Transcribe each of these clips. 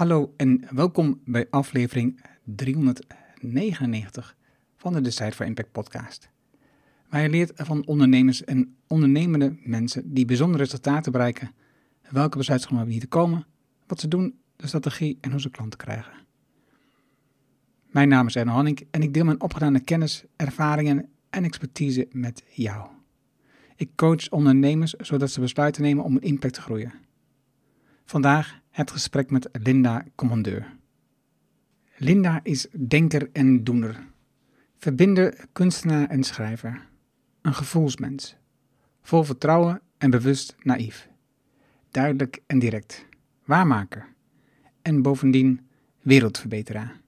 Hallo en welkom bij aflevering 399 van de Decide for Impact podcast. Waar je leert van ondernemers en ondernemende mensen die bijzondere resultaten bereiken, welke besluiten hebben hier te komen, wat ze doen, de strategie en hoe ze klanten krijgen. Mijn naam is Erno Hanning en ik deel mijn opgedane kennis, ervaringen en expertise met jou. Ik coach ondernemers zodat ze besluiten nemen om een impact te groeien. Vandaag het gesprek met Linda Commandeur. Linda is denker en doener, verbinder, kunstenaar en schrijver, een gevoelsmens, vol vertrouwen en bewust naïef, duidelijk en direct, waarmaker. En bovendien wereldverbeteraar.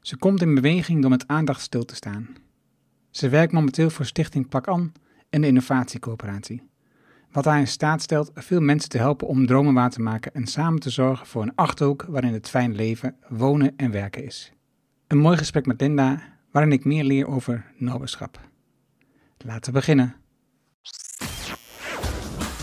Ze komt in beweging door met aandacht stil te staan. Ze werkt momenteel voor Stichting Pak An en de Innovatiecoöperatie wat haar in staat stelt veel mensen te helpen om dromen waar te maken en samen te zorgen voor een achterhoek waarin het fijn leven, wonen en werken is. Een mooi gesprek met Linda, waarin ik meer leer over noberschap. Laten we beginnen.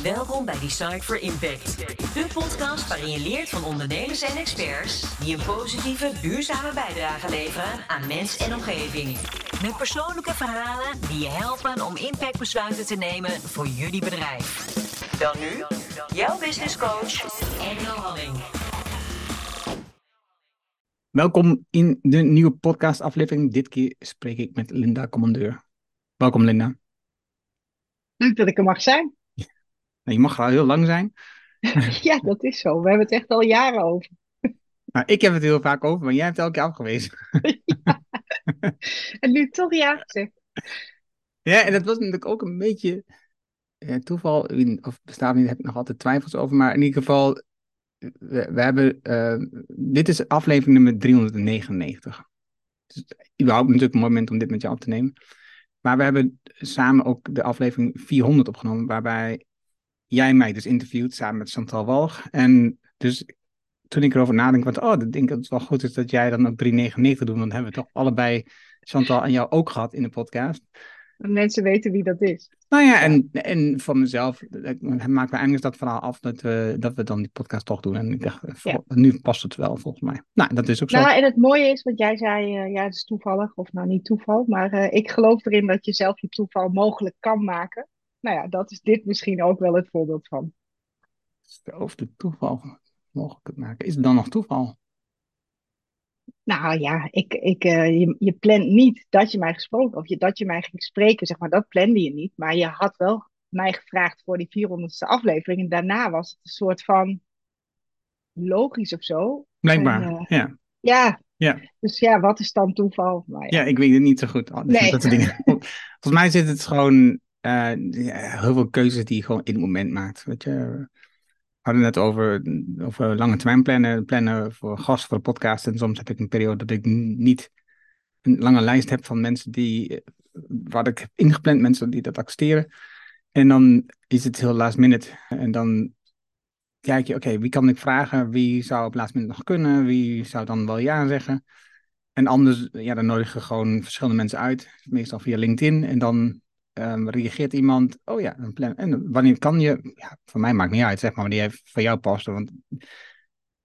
Welkom bij Decide for Impact, de podcast waarin je leert van ondernemers en experts die een positieve, duurzame bijdrage leveren aan mens en omgeving. Met persoonlijke verhalen die je helpen om impactbesluiten te nemen voor jullie bedrijf. Dan nu, jouw business coach, Engel Halling. Welkom in de nieuwe podcastaflevering. Dit keer spreek ik met Linda Commandeur. Welkom Linda. Leuk dat ik er mag zijn. Nou, je mag al heel lang zijn. ja, dat is zo. We hebben het echt al jaren over. Nou, ik heb het heel vaak over, maar jij hebt het elke keer afgewezen. ja. En nu toch ja gezegd. Ja, en dat was natuurlijk ook een beetje eh, toeval. Of bestaat niet, heb ik nog altijd twijfels over. Maar in ieder geval, we, we hebben. Uh, dit is aflevering nummer 399. Dus überhaupt natuurlijk een moment om dit met je op te nemen. Maar we hebben samen ook de aflevering 400 opgenomen, waarbij jij mij dus interviewt samen met Chantal Walg. En dus toen ik erover nadenk, want oh, ik denk dat het wel goed is dat jij dan ook 399 doet, want dan hebben we toch allebei Chantal en jou ook gehad in de podcast. Mensen weten wie dat is. Nou ja, en, en van mezelf maakt me eigenlijk dat verhaal af dat we, dat we dan die podcast toch doen. En ik dacht, ja. nu past het wel volgens mij. Nou, dat is ook zo. Nou, en het mooie is, wat jij zei, uh, ja, het is toevallig, of nou niet toeval, maar uh, ik geloof erin dat je zelf je toeval mogelijk kan maken nou ja, dat is dit misschien ook wel het voorbeeld van. Of de toeval mogelijk maken. Is het dan nog toeval? Nou ja, ik, ik, uh, je, je plant niet dat je mij gesproken of je, dat je mij ging spreken, zeg maar, dat plande je niet. Maar je had wel mij gevraagd voor die 400ste aflevering. En daarna was het een soort van logisch of zo. Blijkbaar, en, uh, ja. Ja, ja. Dus ja, wat is dan toeval? ja. ja. ik weet het niet zo goed. Nee. Dat dingen. Volgens mij zit het gewoon uh, heel veel keuzes die je gewoon in het moment maakt. Weet je. We hadden het over, over lange termijn plannen, plannen voor gasten voor de podcast. En soms heb ik een periode dat ik niet een lange lijst heb van mensen die, wat ik heb ingepland, mensen die dat accepteren. En dan is het heel last minute. En dan kijk je, oké, wie kan ik vragen? Wie zou op last minute nog kunnen? Wie zou dan wel ja zeggen? En anders, ja, dan nodig je gewoon verschillende mensen uit. Meestal via LinkedIn. En dan um, reageert iemand, oh ja, een plan. En wanneer kan je, ja, voor mij maakt niet uit, zeg maar, wanneer voor jou past. Want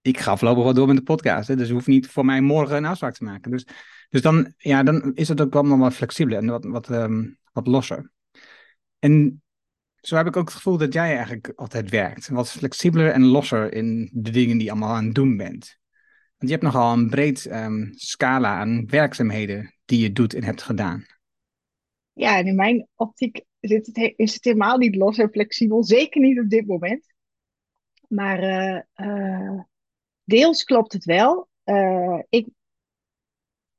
ik ga voorlopig wel door met de podcast, hè, dus hoeft niet voor mij morgen een afspraak te maken. Dus, dus dan, ja, dan is het ook nog wat flexibeler en wat, wat, um, wat losser. En zo heb ik ook het gevoel dat jij eigenlijk altijd werkt. Wat flexibeler en losser in de dingen die je allemaal aan het doen bent. Want je hebt nogal een breed um, scala aan werkzaamheden die je doet en hebt gedaan. Ja, in mijn optiek zit het, is het helemaal niet los en flexibel. Zeker niet op dit moment. Maar uh, uh, deels klopt het wel. Uh, ik,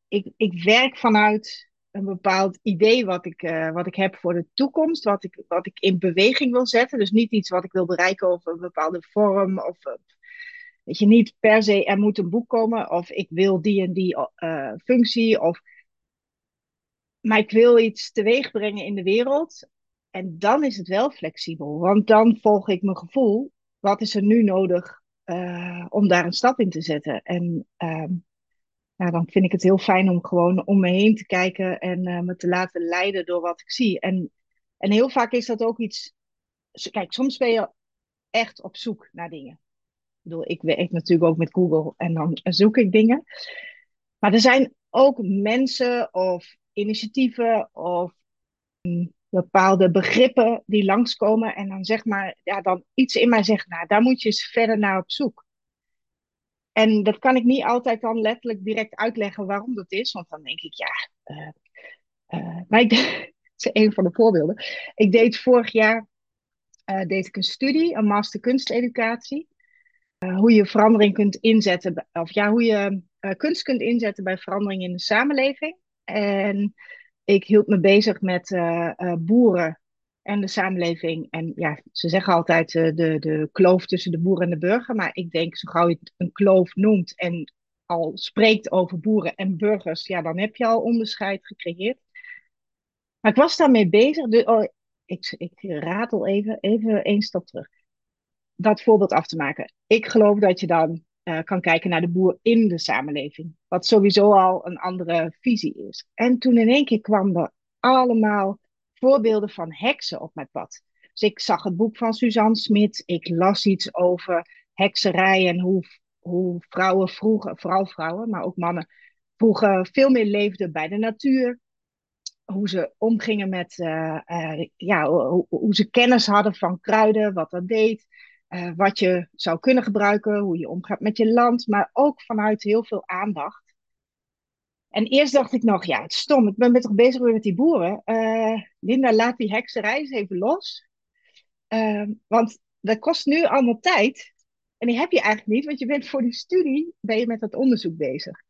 ik, ik werk vanuit een bepaald idee wat ik, wat ik heb voor de toekomst. Wat ik, wat ik in beweging wil zetten. Dus niet iets wat ik wil bereiken over een bepaalde vorm. Of weet je, niet per se er moet een boek komen. Of ik wil die en die functie. Of maar ik wil iets teweeg brengen in de wereld. En dan is het wel flexibel. Want dan volg ik mijn gevoel. Wat is er nu nodig uh, om daar een stap in te zetten? En uh, ja, dan vind ik het heel fijn om gewoon om me heen te kijken en uh, me te laten leiden door wat ik zie. En, en heel vaak is dat ook iets. Kijk, soms ben je echt op zoek naar dingen. bedoel, ik werk natuurlijk ook met Google en dan zoek ik dingen. Maar er zijn ook mensen of initiatieven of mm, bepaalde begrippen die langskomen en dan zeg maar, ja, dan iets in mij zegt, nou, daar moet je eens verder naar op zoek. En dat kan ik niet altijd dan letterlijk direct uitleggen waarom dat is, want dan denk ik, ja, uh, uh, maar ik, dat is een van de voorbeelden. Ik deed vorig jaar uh, deed ik een studie, een master kunsteducatie. hoe je verandering kunt inzetten, of ja, hoe je kunst kunt inzetten bij verandering in de samenleving. En ik hield me bezig met uh, uh, boeren en de samenleving. En ja, ze zeggen altijd uh, de, de kloof tussen de boer en de burger. Maar ik denk, zo gauw je het een kloof noemt en al spreekt over boeren en burgers, ja, dan heb je al onderscheid gecreëerd. Maar ik was daarmee bezig. Dus, oh, ik, ik ratel even, even één stap terug. Dat voorbeeld af te maken. Ik geloof dat je dan uh, kan kijken naar de boer in de samenleving. Wat sowieso al een andere visie is. En toen in één keer kwam er allemaal voorbeelden van heksen op mijn pad. Dus ik zag het boek van Suzanne Smit. Ik las iets over hekserij en hoe, hoe vrouwen vroeger, vooral vrouwen, maar ook mannen, vroeger veel meer leefden bij de natuur. Hoe ze omgingen met, uh, uh, ja, hoe, hoe, ze kennis hadden van kruiden, wat dat deed. Uh, wat je zou kunnen gebruiken, hoe je omgaat met je land, maar ook vanuit heel veel aandacht. En eerst dacht ik nog, ja, het is stom, ik ben toch bezig met die boeren. Uh, Linda, laat die hekserij even los. Uh, want dat kost nu allemaal tijd. En die heb je eigenlijk niet, want je bent voor die studie ben je met dat onderzoek bezig.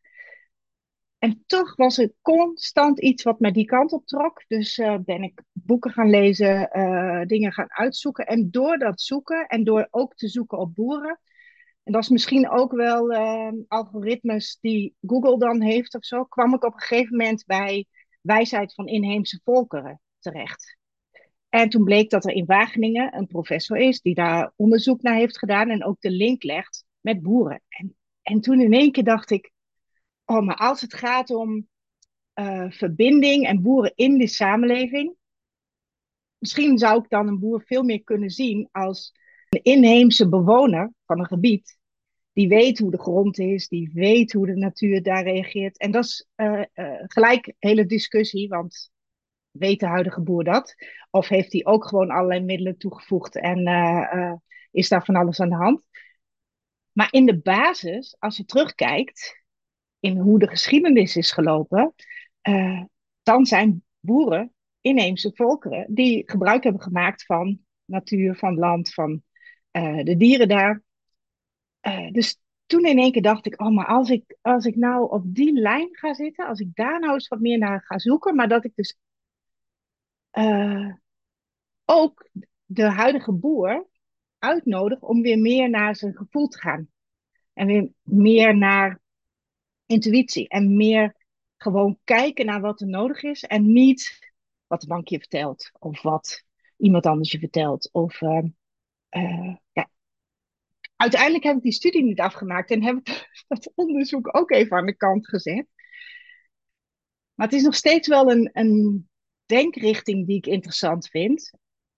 En toch was er constant iets wat mij die kant op trok. Dus uh, ben ik boeken gaan lezen, uh, dingen gaan uitzoeken. En door dat zoeken en door ook te zoeken op boeren. En dat is misschien ook wel uh, algoritmes die Google dan heeft of zo. kwam ik op een gegeven moment bij wijsheid van inheemse volkeren terecht. En toen bleek dat er in Wageningen een professor is die daar onderzoek naar heeft gedaan. En ook de link legt met boeren. En, en toen in één keer dacht ik Oh, maar als het gaat om uh, verbinding en boeren in de samenleving, misschien zou ik dan een boer veel meer kunnen zien als een inheemse bewoner van een gebied. Die weet hoe de grond is, die weet hoe de natuur daar reageert. En dat is uh, uh, gelijk hele discussie, want weet de huidige boer dat? Of heeft hij ook gewoon allerlei middelen toegevoegd en is daar van alles aan de hand? Maar in de basis, als je terugkijkt, in hoe de geschiedenis is gelopen, uh, dan zijn boeren inheemse volkeren die gebruik hebben gemaakt van natuur, van land, van uh, de dieren daar. Uh, dus toen in één keer dacht ik, oh, maar als ik, als ik nou op die lijn ga zitten, als ik daar nou eens wat meer naar ga zoeken, maar dat ik dus ook de huidige boer uitnodig om weer meer naar zijn gevoel te gaan. En weer meer naar intuïtie en meer gewoon kijken naar wat er nodig is en niet wat de bank je vertelt of wat iemand anders je vertelt. Of, uh, uh, ja. Uiteindelijk heb ik die studie niet afgemaakt en heb ik dat onderzoek ook even aan de kant gezet. Maar het is nog steeds wel een, een denkrichting die ik interessant vind.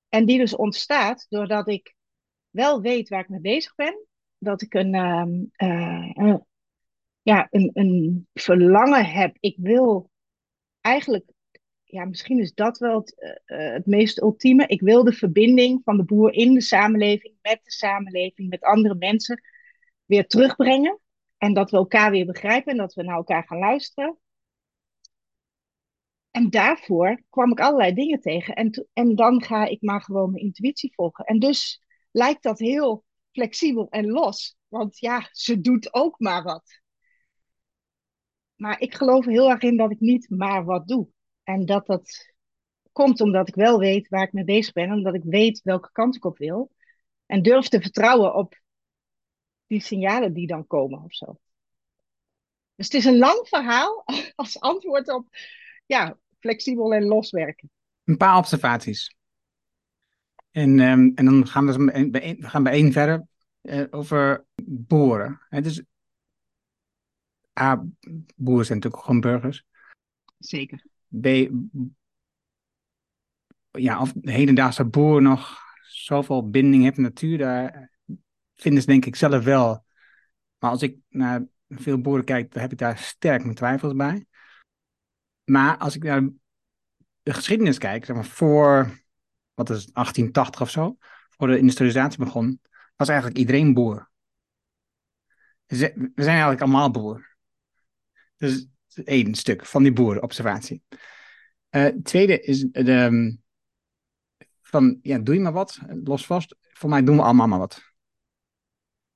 En die dus ontstaat doordat ik wel weet waar ik mee bezig ben. Dat ik een, uh, ja, een, een verlangen heb. Ik wil eigenlijk, ja, misschien is dat wel het, uh, het meest ultieme. Ik wil de verbinding van de boer in de samenleving, met de samenleving, met andere mensen, weer terugbrengen. En dat we elkaar weer begrijpen en dat we naar elkaar gaan luisteren. En daarvoor kwam ik allerlei dingen tegen. En, en dan ga ik maar gewoon mijn intuïtie volgen. En dus lijkt dat heel flexibel en los. Want ja, ze doet ook maar wat. Maar ik geloof heel erg in dat ik niet maar wat doe. En dat dat komt omdat ik wel weet waar ik mee bezig ben. Omdat ik weet welke kant ik op wil. En durf te vertrouwen op die signalen die dan komen of zo. Dus het is een lang verhaal als antwoord op ja, flexibel en loswerken. Een paar observaties. En, um, en dan gaan we, één verder uh, over boren. Het is A, boeren zijn natuurlijk gewoon burgers. Zeker. B, ja, of de hedendaagse boer nog zoveel binding heeft met natuur, daar vinden ze denk ik zelf wel. Maar als ik naar veel boeren kijk, dan heb ik daar sterk mijn twijfels bij. Maar als ik naar de geschiedenis kijk, zeg maar voor, wat is het, 1880 of zo, voor de industrialisatie begon, was eigenlijk iedereen boer. We zijn eigenlijk allemaal boer. Dus één stuk van die boerenobservatie. Uh, tweede is de, ehm, van, ja, doe je maar wat, los vast. Voor mij doen we allemaal maar wat.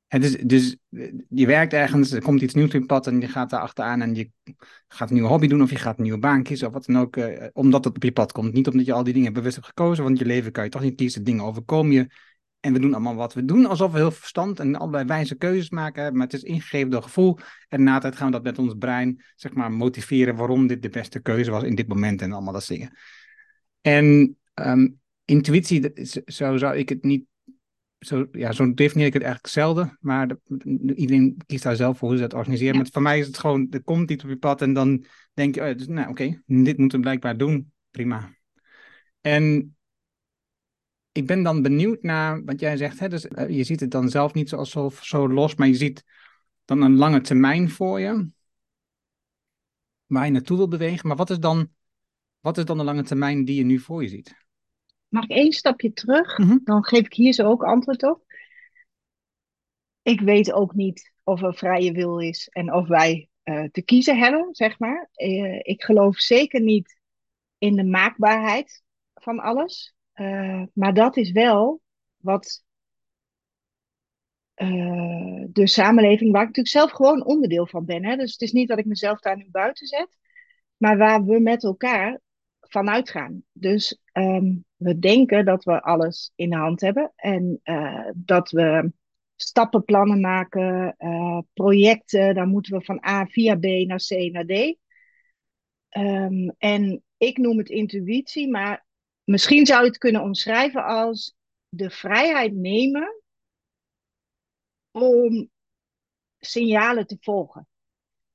Het is, dus je werkt ergens, er komt iets nieuws je pad en je gaat daar achteraan en je gaat een nieuwe hobby doen of je gaat een nieuwe baan kiezen of wat dan ook, omdat het op je pad komt. Niet omdat je al die dingen bewust hebt gekozen, want je leven kan je toch niet kiezen, dingen overkomen je. En we doen allemaal wat we doen, alsof we heel verstand en allerlei wijze keuzes maken, maar het is ingegeven door gevoel. En na tijd gaan we dat met ons brein, zeg maar, motiveren waarom dit de beste keuze was in dit moment en allemaal dat dingen. En um, intuïtie, zo zou ik het niet zo, ja, zo definieer ik het eigenlijk zelden. Maar iedereen kiest daar zelf voor hoe ze dat organiseren. Maar voor mij is het gewoon, er komt iets op je pad en dan denk je, oh, dus, nou oké, dit moeten we blijkbaar doen. Prima. En ik ben dan benieuwd naar wat jij zegt. Hè? Dus, uh, je ziet het dan zelf niet zo, zo, zo los, maar je ziet dan een lange termijn voor je. Waar je naartoe wil bewegen. Maar wat is dan, wat is dan de lange termijn die je nu voor je ziet? Mag ik één stapje terug? Mhm. Dan geef ik hier zo ook antwoord op. Ik weet ook niet of er vrije wil is en of wij uh, te kiezen hebben, zeg maar. Uh, ik geloof zeker niet in de maakbaarheid van alles. Uh, maar dat is wel wat de samenleving, waar ik natuurlijk zelf gewoon onderdeel van ben. Hè? Dus het is niet dat ik mezelf daar nu buiten zet, maar waar we met elkaar vanuit gaan. Dus um, we denken dat we alles in de hand hebben en uh, dat we stappenplannen maken, projecten, dan moeten we van A via B naar C naar D. Um, en ik noem het intuïtie, maar misschien zou je het kunnen omschrijven als de vrijheid nemen om signalen te volgen.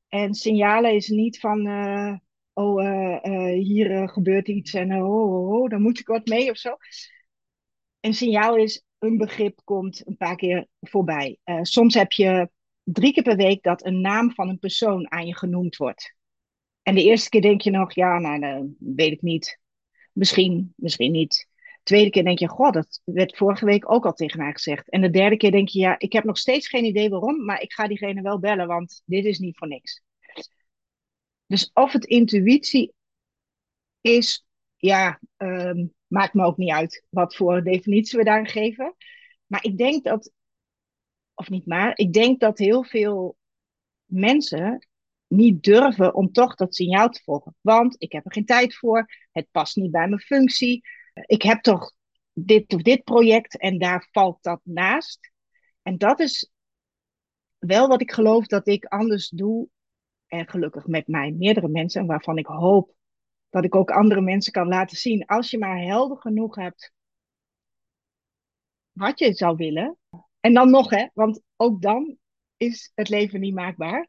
En signalen is niet van, uh, oh, uh, uh, hier gebeurt iets en oh, oh, oh, daar moet ik wat mee of zo. Een signaal is, een begrip komt een paar keer voorbij. soms heb je drie keer per week dat een naam van een persoon aan je genoemd wordt. En de eerste keer denk je nog, ja, nou, dat weet ik niet. Misschien, misschien niet. De tweede keer denk je, god, dat werd vorige week ook al tegen haar gezegd. En de derde keer denk je, ja, ik heb nog steeds geen idee waarom, maar ik ga diegene wel bellen, want dit is niet voor niks. Dus of het intuïtie is, ja, um, maakt me ook niet uit wat voor definitie we daar geven. Maar ik denk dat, of niet maar, ik denk dat heel veel mensen niet durven om toch dat signaal te volgen. Want ik heb er geen tijd voor, het past niet bij mijn functie. Ik heb toch dit of dit project en daar valt dat naast. En dat is wel wat ik geloof dat ik anders doe. En gelukkig met mij meerdere mensen, waarvan ik hoop dat ik ook andere mensen kan laten zien. Als je maar helder genoeg hebt wat je zou willen. En dan nog, hè, want ook dan is het leven niet maakbaar.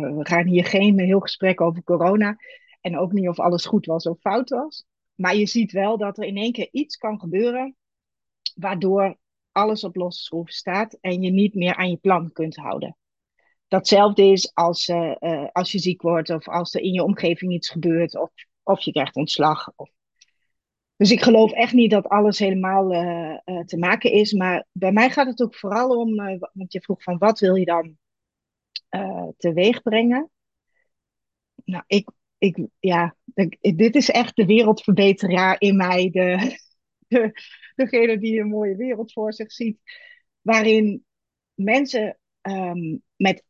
We gaan hier geen heel gesprek over corona. En ook niet of alles goed was of fout was. Maar je ziet wel dat er in één keer iets kan gebeuren. Waardoor alles op losse schroeven staat. En je niet meer aan je plan kunt houden. Datzelfde is als, uh, uh, als je ziek wordt. Of als er in je omgeving iets gebeurt. Of, of je krijgt ontslag. Of... Dus ik geloof echt niet dat alles helemaal uh, te maken is. Maar bij mij gaat het ook vooral om. want je vroeg van wat wil je dan teweeg brengen? Nou, ik, ik, ja, dit is echt de wereldverbeteraar in mij. De, de, degene die een mooie wereld voor zich ziet. Waarin mensen um, met,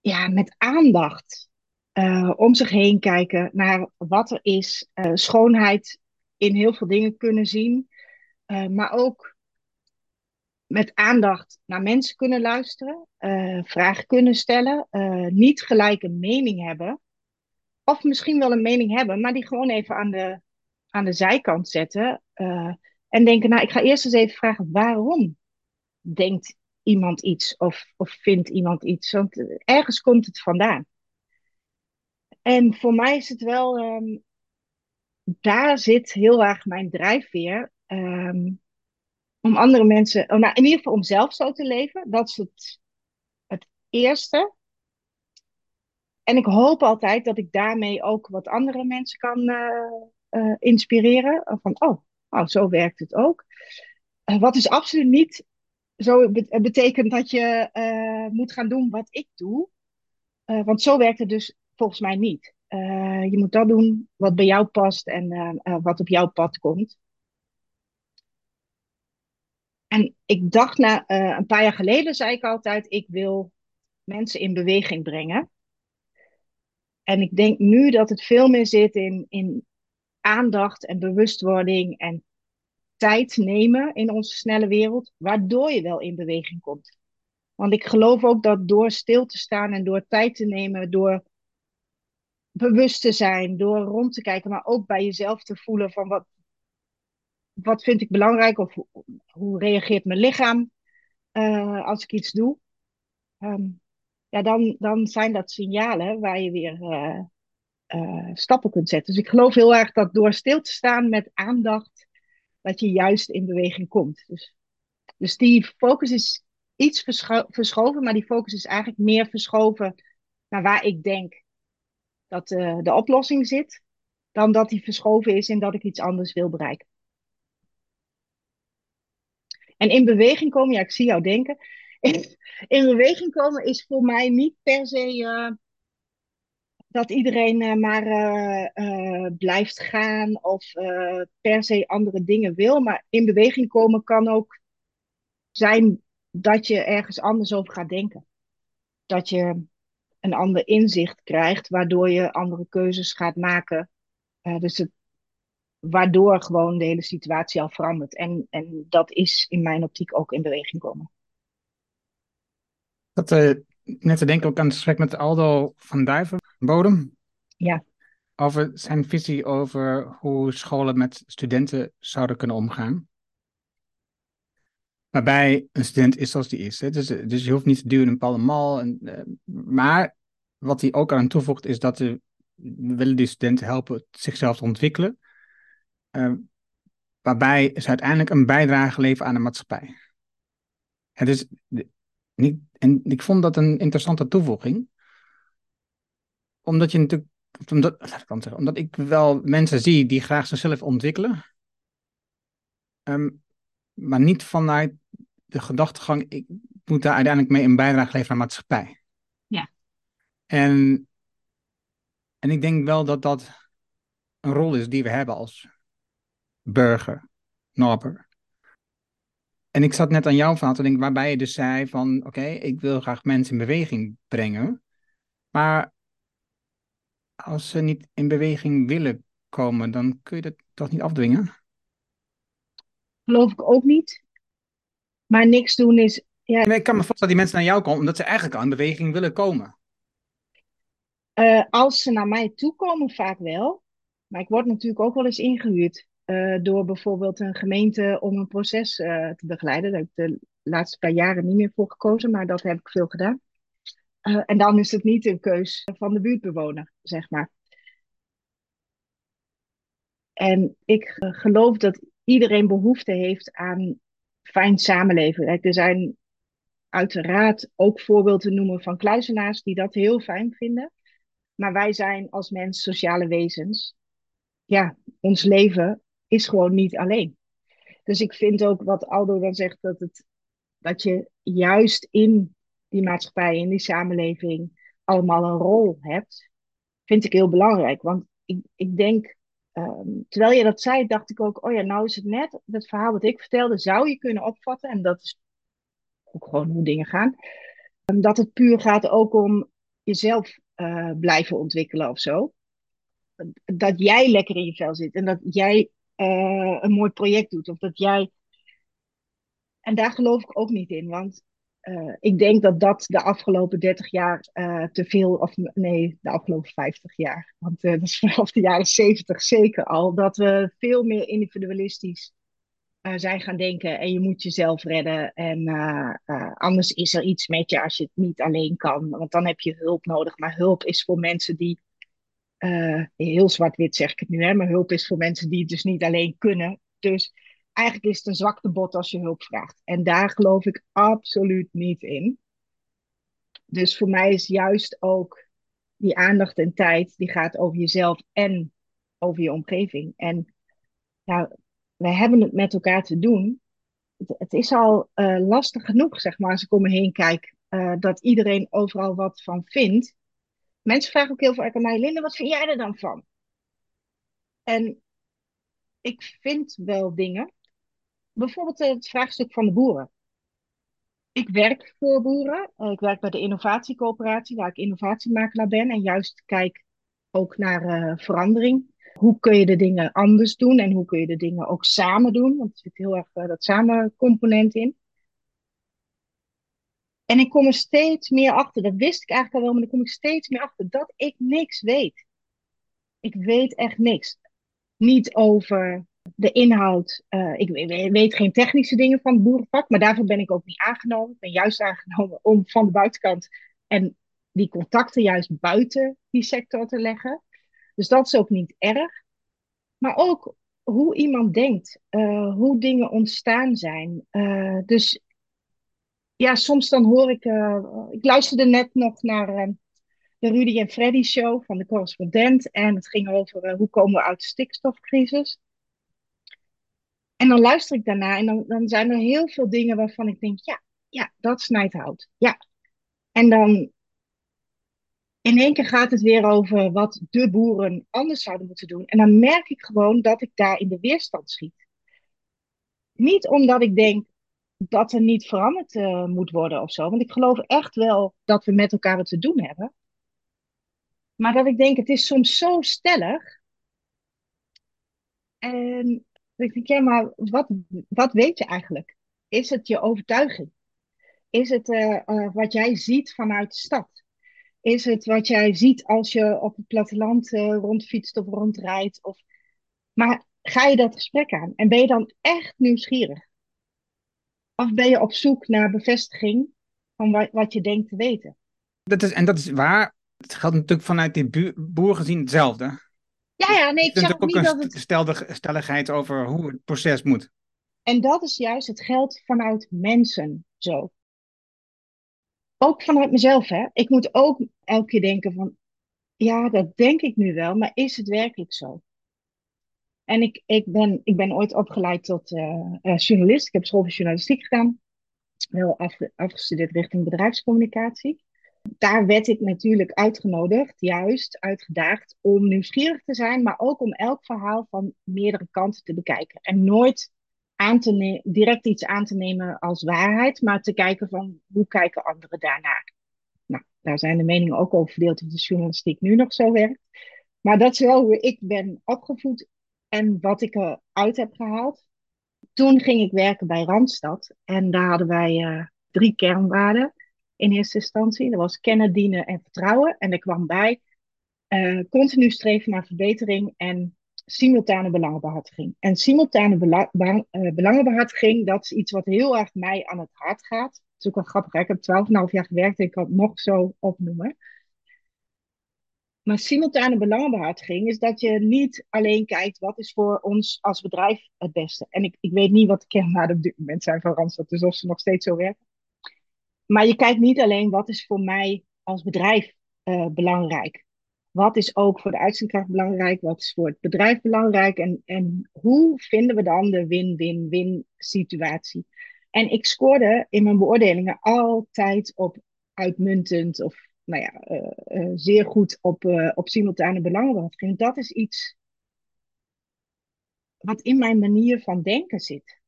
ja, met aandacht uh, om zich heen kijken naar wat er is. Uh, schoonheid in heel veel dingen kunnen zien. Maar ook met aandacht naar mensen kunnen luisteren. vragen kunnen stellen. niet gelijk een mening hebben of misschien wel een mening hebben, maar die gewoon even aan de, aan de zijkant zetten. Uh, en denken, nou, ik ga eerst eens even vragen, waarom denkt iemand iets of, of vindt iemand iets? Want ergens komt het vandaan. En voor mij is het wel, um, daar zit heel erg mijn drijfveer. Um, om andere mensen, oh, nou, in ieder geval om zelf zo te leven. Dat is het, het eerste. En ik hoop altijd dat ik daarmee ook wat andere mensen kan uh, inspireren. Van, oh, oh, zo werkt het ook. Uh, wat is absoluut niet zo betekent dat je moet gaan doen wat ik doe. want zo werkt het dus volgens mij niet. je moet dat doen wat bij jou past en wat op jouw pad komt. En ik dacht na een paar jaar geleden, zei ik altijd, ik wil mensen in beweging brengen. En ik denk nu dat het veel meer zit in, in aandacht en bewustwording en tijd nemen in onze snelle wereld, waardoor je wel in beweging komt. Want ik geloof ook dat door stil te staan en door tijd te nemen, door bewust te zijn, door rond te kijken, maar ook bij jezelf te voelen van wat, wat vind ik belangrijk of hoe reageert mijn lichaam uh, als ik iets doe. Um, ja, dan, dan zijn dat signalen waar je weer uh, uh, stappen kunt zetten. Dus ik geloof heel erg dat door stil te staan met aandacht, dat je juist in beweging komt. Dus, dus die focus is iets verscho verschoven, maar die focus is eigenlijk meer verschoven naar waar ik denk dat de oplossing zit, dan dat die verschoven is in dat ik iets anders wil bereiken. En in beweging komen, ja, ik zie jou denken in, beweging komen is voor mij niet per se uh, dat iedereen uh, maar uh, blijft gaan of per se andere dingen wil. Maar in beweging komen kan ook zijn dat je ergens anders over gaat denken. Dat je een ander inzicht krijgt, waardoor je andere keuzes gaat maken. dus het, waardoor gewoon de hele situatie al verandert. En, en dat is in mijn optiek ook in beweging komen. Dat uh, net te denken ook aan het gesprek met Aldo van Duivenbodem. Ja. Over zijn visie over hoe scholen met studenten zouden kunnen omgaan. Waarbij een student is zoals die is. Hè? Dus, dus je hoeft niet te duwen in een bepaalde mal. En, uh, maar wat hij ook aan toevoegt is dat we willen die studenten helpen zichzelf te ontwikkelen. Uh, waarbij ze uiteindelijk een bijdrage leveren aan de maatschappij. Het is, niet, en ik vond dat een interessante toevoeging. Omdat je natuurlijk. Omdat, zeggen, omdat ik wel mensen zie die graag zichzelf ontwikkelen. Um, maar niet vanuit de gedachtegang, ik moet daar uiteindelijk mee een bijdrage leveren aan de maatschappij. Ja. En, en ik denk wel dat dat een rol is die we hebben als burger, norber. En ik zat net aan jouw verhaal te denken, waarbij je dus zei van, oké, ik wil graag mensen in beweging brengen. Maar als ze niet in beweging willen komen, dan kun je dat toch niet afdwingen? Geloof ik ook niet. Maar niks doen is... Ja. Ik kan me voorstellen dat die mensen naar jou komen, omdat ze eigenlijk al in beweging willen komen. Uh, als ze naar mij toe komen, vaak wel. Maar ik word natuurlijk ook wel eens ingehuurd. Uh, door bijvoorbeeld een gemeente om een proces uh, te begeleiden. Daar heb ik de laatste paar jaren niet meer voor gekozen, maar dat heb ik veel gedaan. Uh, en dan is het niet een keus van de buurtbewoner, zeg maar. En ik geloof dat iedereen behoefte heeft aan fijn samenleven. Er zijn uiteraard ook voorbeelden noemen van kluizenaars die dat heel fijn vinden. Maar wij zijn als mens sociale wezens. Ja, ons leven is gewoon niet alleen. Dus ik vind ook wat Aldo dan zegt, dat, het, dat je juist in die maatschappij, in die samenleving, allemaal een rol hebt, vind ik heel belangrijk. Want ik, ik denk, um, terwijl je dat zei, dacht ik ook, oh ja, nou is het net, dat verhaal wat ik vertelde, zou je kunnen opvatten, en dat is ook gewoon hoe dingen gaan, um, dat het puur gaat ook om jezelf uh, blijven ontwikkelen of zo. Dat jij lekker in je vel zit en dat jij uh, een mooi project doet. Of dat jij. En daar geloof ik ook niet in. Want uh, ik denk dat dat de afgelopen 30 jaar uh, te veel. Of nee, de afgelopen 50 jaar. Want dat is vanaf de jaren 70 zeker al. Dat we veel meer individualistisch zijn gaan denken. En je moet jezelf redden. En anders is er iets met je als je het niet alleen kan. Want dan heb je hulp nodig. Maar hulp is voor mensen die uh, heel zwart-wit zeg ik het nu, hè, maar hulp is voor mensen die het dus niet alleen kunnen. Dus eigenlijk is het een zwakte bot als je hulp vraagt. En daar geloof ik absoluut niet in. Dus voor mij is juist ook die aandacht en tijd, die gaat over jezelf en over je omgeving. En nou, wij hebben het met elkaar te doen. Het, is al uh, lastig genoeg, zeg maar, als ik om me heen kijk, uh, dat iedereen overal wat van vindt. Mensen vragen ook heel vaak aan mij, Linda, wat vind jij er dan van? En ik vind wel dingen. Bijvoorbeeld het vraagstuk van de boeren. Ik werk voor boeren. Uh, ik werk bij de innovatiecoöperatie, waar ik innovatiemakelaar ben. En juist kijk ook naar uh, verandering. Hoe kun je de dingen anders doen en hoe kun je de dingen ook samen doen? Want er zit heel erg dat samen component in. En ik kom er steeds meer achter, dat wist ik eigenlijk al wel, maar dan kom ik steeds meer achter dat ik niks weet. Ik weet echt niks. Niet over de inhoud. Uh, ik weet geen technische dingen van het boerenvak, maar daarvoor ben ik ook niet aangenomen. Ik ben juist aangenomen om van de buitenkant en die contacten juist buiten die sector te leggen. Dus dat is ook niet erg. Maar ook hoe iemand denkt, uh, hoe dingen ontstaan zijn. Uh, dus ja, soms dan hoor ik. ik luisterde net nog naar de Rudy en Freddy show van de correspondent. En het ging over hoe komen we uit de stikstofcrisis. En dan luister ik daarna en dan, dan zijn er heel veel dingen waarvan ik denk, ja, ja, dat snijdt hout. Ja. En dan in één keer gaat het weer over wat de boeren anders zouden moeten doen. En dan merk ik gewoon dat ik daar in de weerstand schiet. Niet omdat ik denk dat er niet veranderd uh, moet worden of zo. Want ik geloof echt wel dat we met elkaar wat te doen hebben. Maar dat ik denk, het is soms zo stellig. En ik denk, ja, maar wat, wat weet je eigenlijk? Is het je overtuiging? Is het uh, uh, wat jij ziet vanuit de stad? Is het wat jij ziet als je op het platteland rondfietst of rondrijdt? Of... Maar ga je dat gesprek aan? En ben je dan echt nieuwsgierig? Of ben je op zoek naar bevestiging van wat, wat je denkt te weten? Dat is, en dat is waar. Het geldt natuurlijk vanuit die boer gezien hetzelfde. Ja, ja, nee, ik zeg ook niet een dat het... stelligheid over hoe het proces moet. En dat is juist het geld vanuit mensen zo. Ook vanuit mezelf, hè. Ik moet ook elke keer denken van... Ja, dat denk ik nu wel, maar is het werkelijk zo? En ik, ik, ben, ik ben ooit opgeleid tot uh, uh, journalist. Ik heb school voor journalistiek gedaan. Wel af, afgestudeerd richting bedrijfscommunicatie daar werd ik natuurlijk uitgenodigd, juist uitgedaagd om nieuwsgierig te zijn, maar ook om elk verhaal van meerdere kanten te bekijken. En nooit aan te direct iets aan te nemen als waarheid, maar te kijken van hoe kijken anderen daarnaar. Nou, daar zijn de meningen ook over verdeeld of de journalistiek nu nog zo werkt. Maar dat is wel hoe ik ben opgevoed en wat ik eruit heb gehaald. Toen ging ik werken bij Randstad en daar hadden wij uh, drie kernwaarden in eerste instantie. Dat was kennen, dienen en vertrouwen. En er kwam bij uh, continu streven naar verbetering en simultane belangenbehartiging. En simultane uh, belangenbehartiging, dat is iets wat heel erg mij aan het hart gaat. Dat is ook wel grappig. Ik heb 12,5 jaar gewerkt en ik kan het nog zo opnoemen. Maar simultane belangenbehartiging is dat je niet alleen kijkt wat is voor ons als bedrijf het beste. En ik, ik weet niet wat de kernwaarden op dit moment zijn van Randstad, dus of ze nog steeds zo werken. Maar je kijkt niet alleen wat is voor mij als bedrijf uh, belangrijk. Wat is ook voor de uitzendkracht belangrijk? Wat is voor het bedrijf belangrijk? En, en hoe vinden we dan de win-win-win situatie? En ik scoorde in mijn beoordelingen altijd op uitmuntend of nou ja, uh, uh, zeer goed op, op simultane belangenbehartiging. Dat is iets wat in mijn manier van denken zit.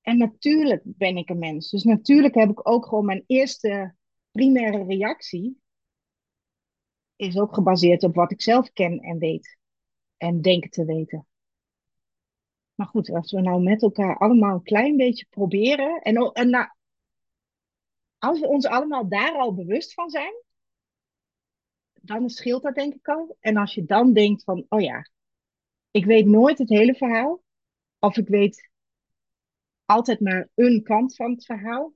En natuurlijk ben ik een mens. Dus natuurlijk heb ik ook gewoon mijn eerste primaire reactie. Is ook gebaseerd op wat ik zelf ken en weet. En denk te weten. Maar goed, als we nou met elkaar allemaal een klein beetje proberen. En, en nou, als we ons allemaal daar al bewust van zijn. Dan scheelt dat denk ik al. En als je dan denkt van, oh ja, ik weet nooit het hele verhaal. Of ik weet altijd maar een kant van het verhaal.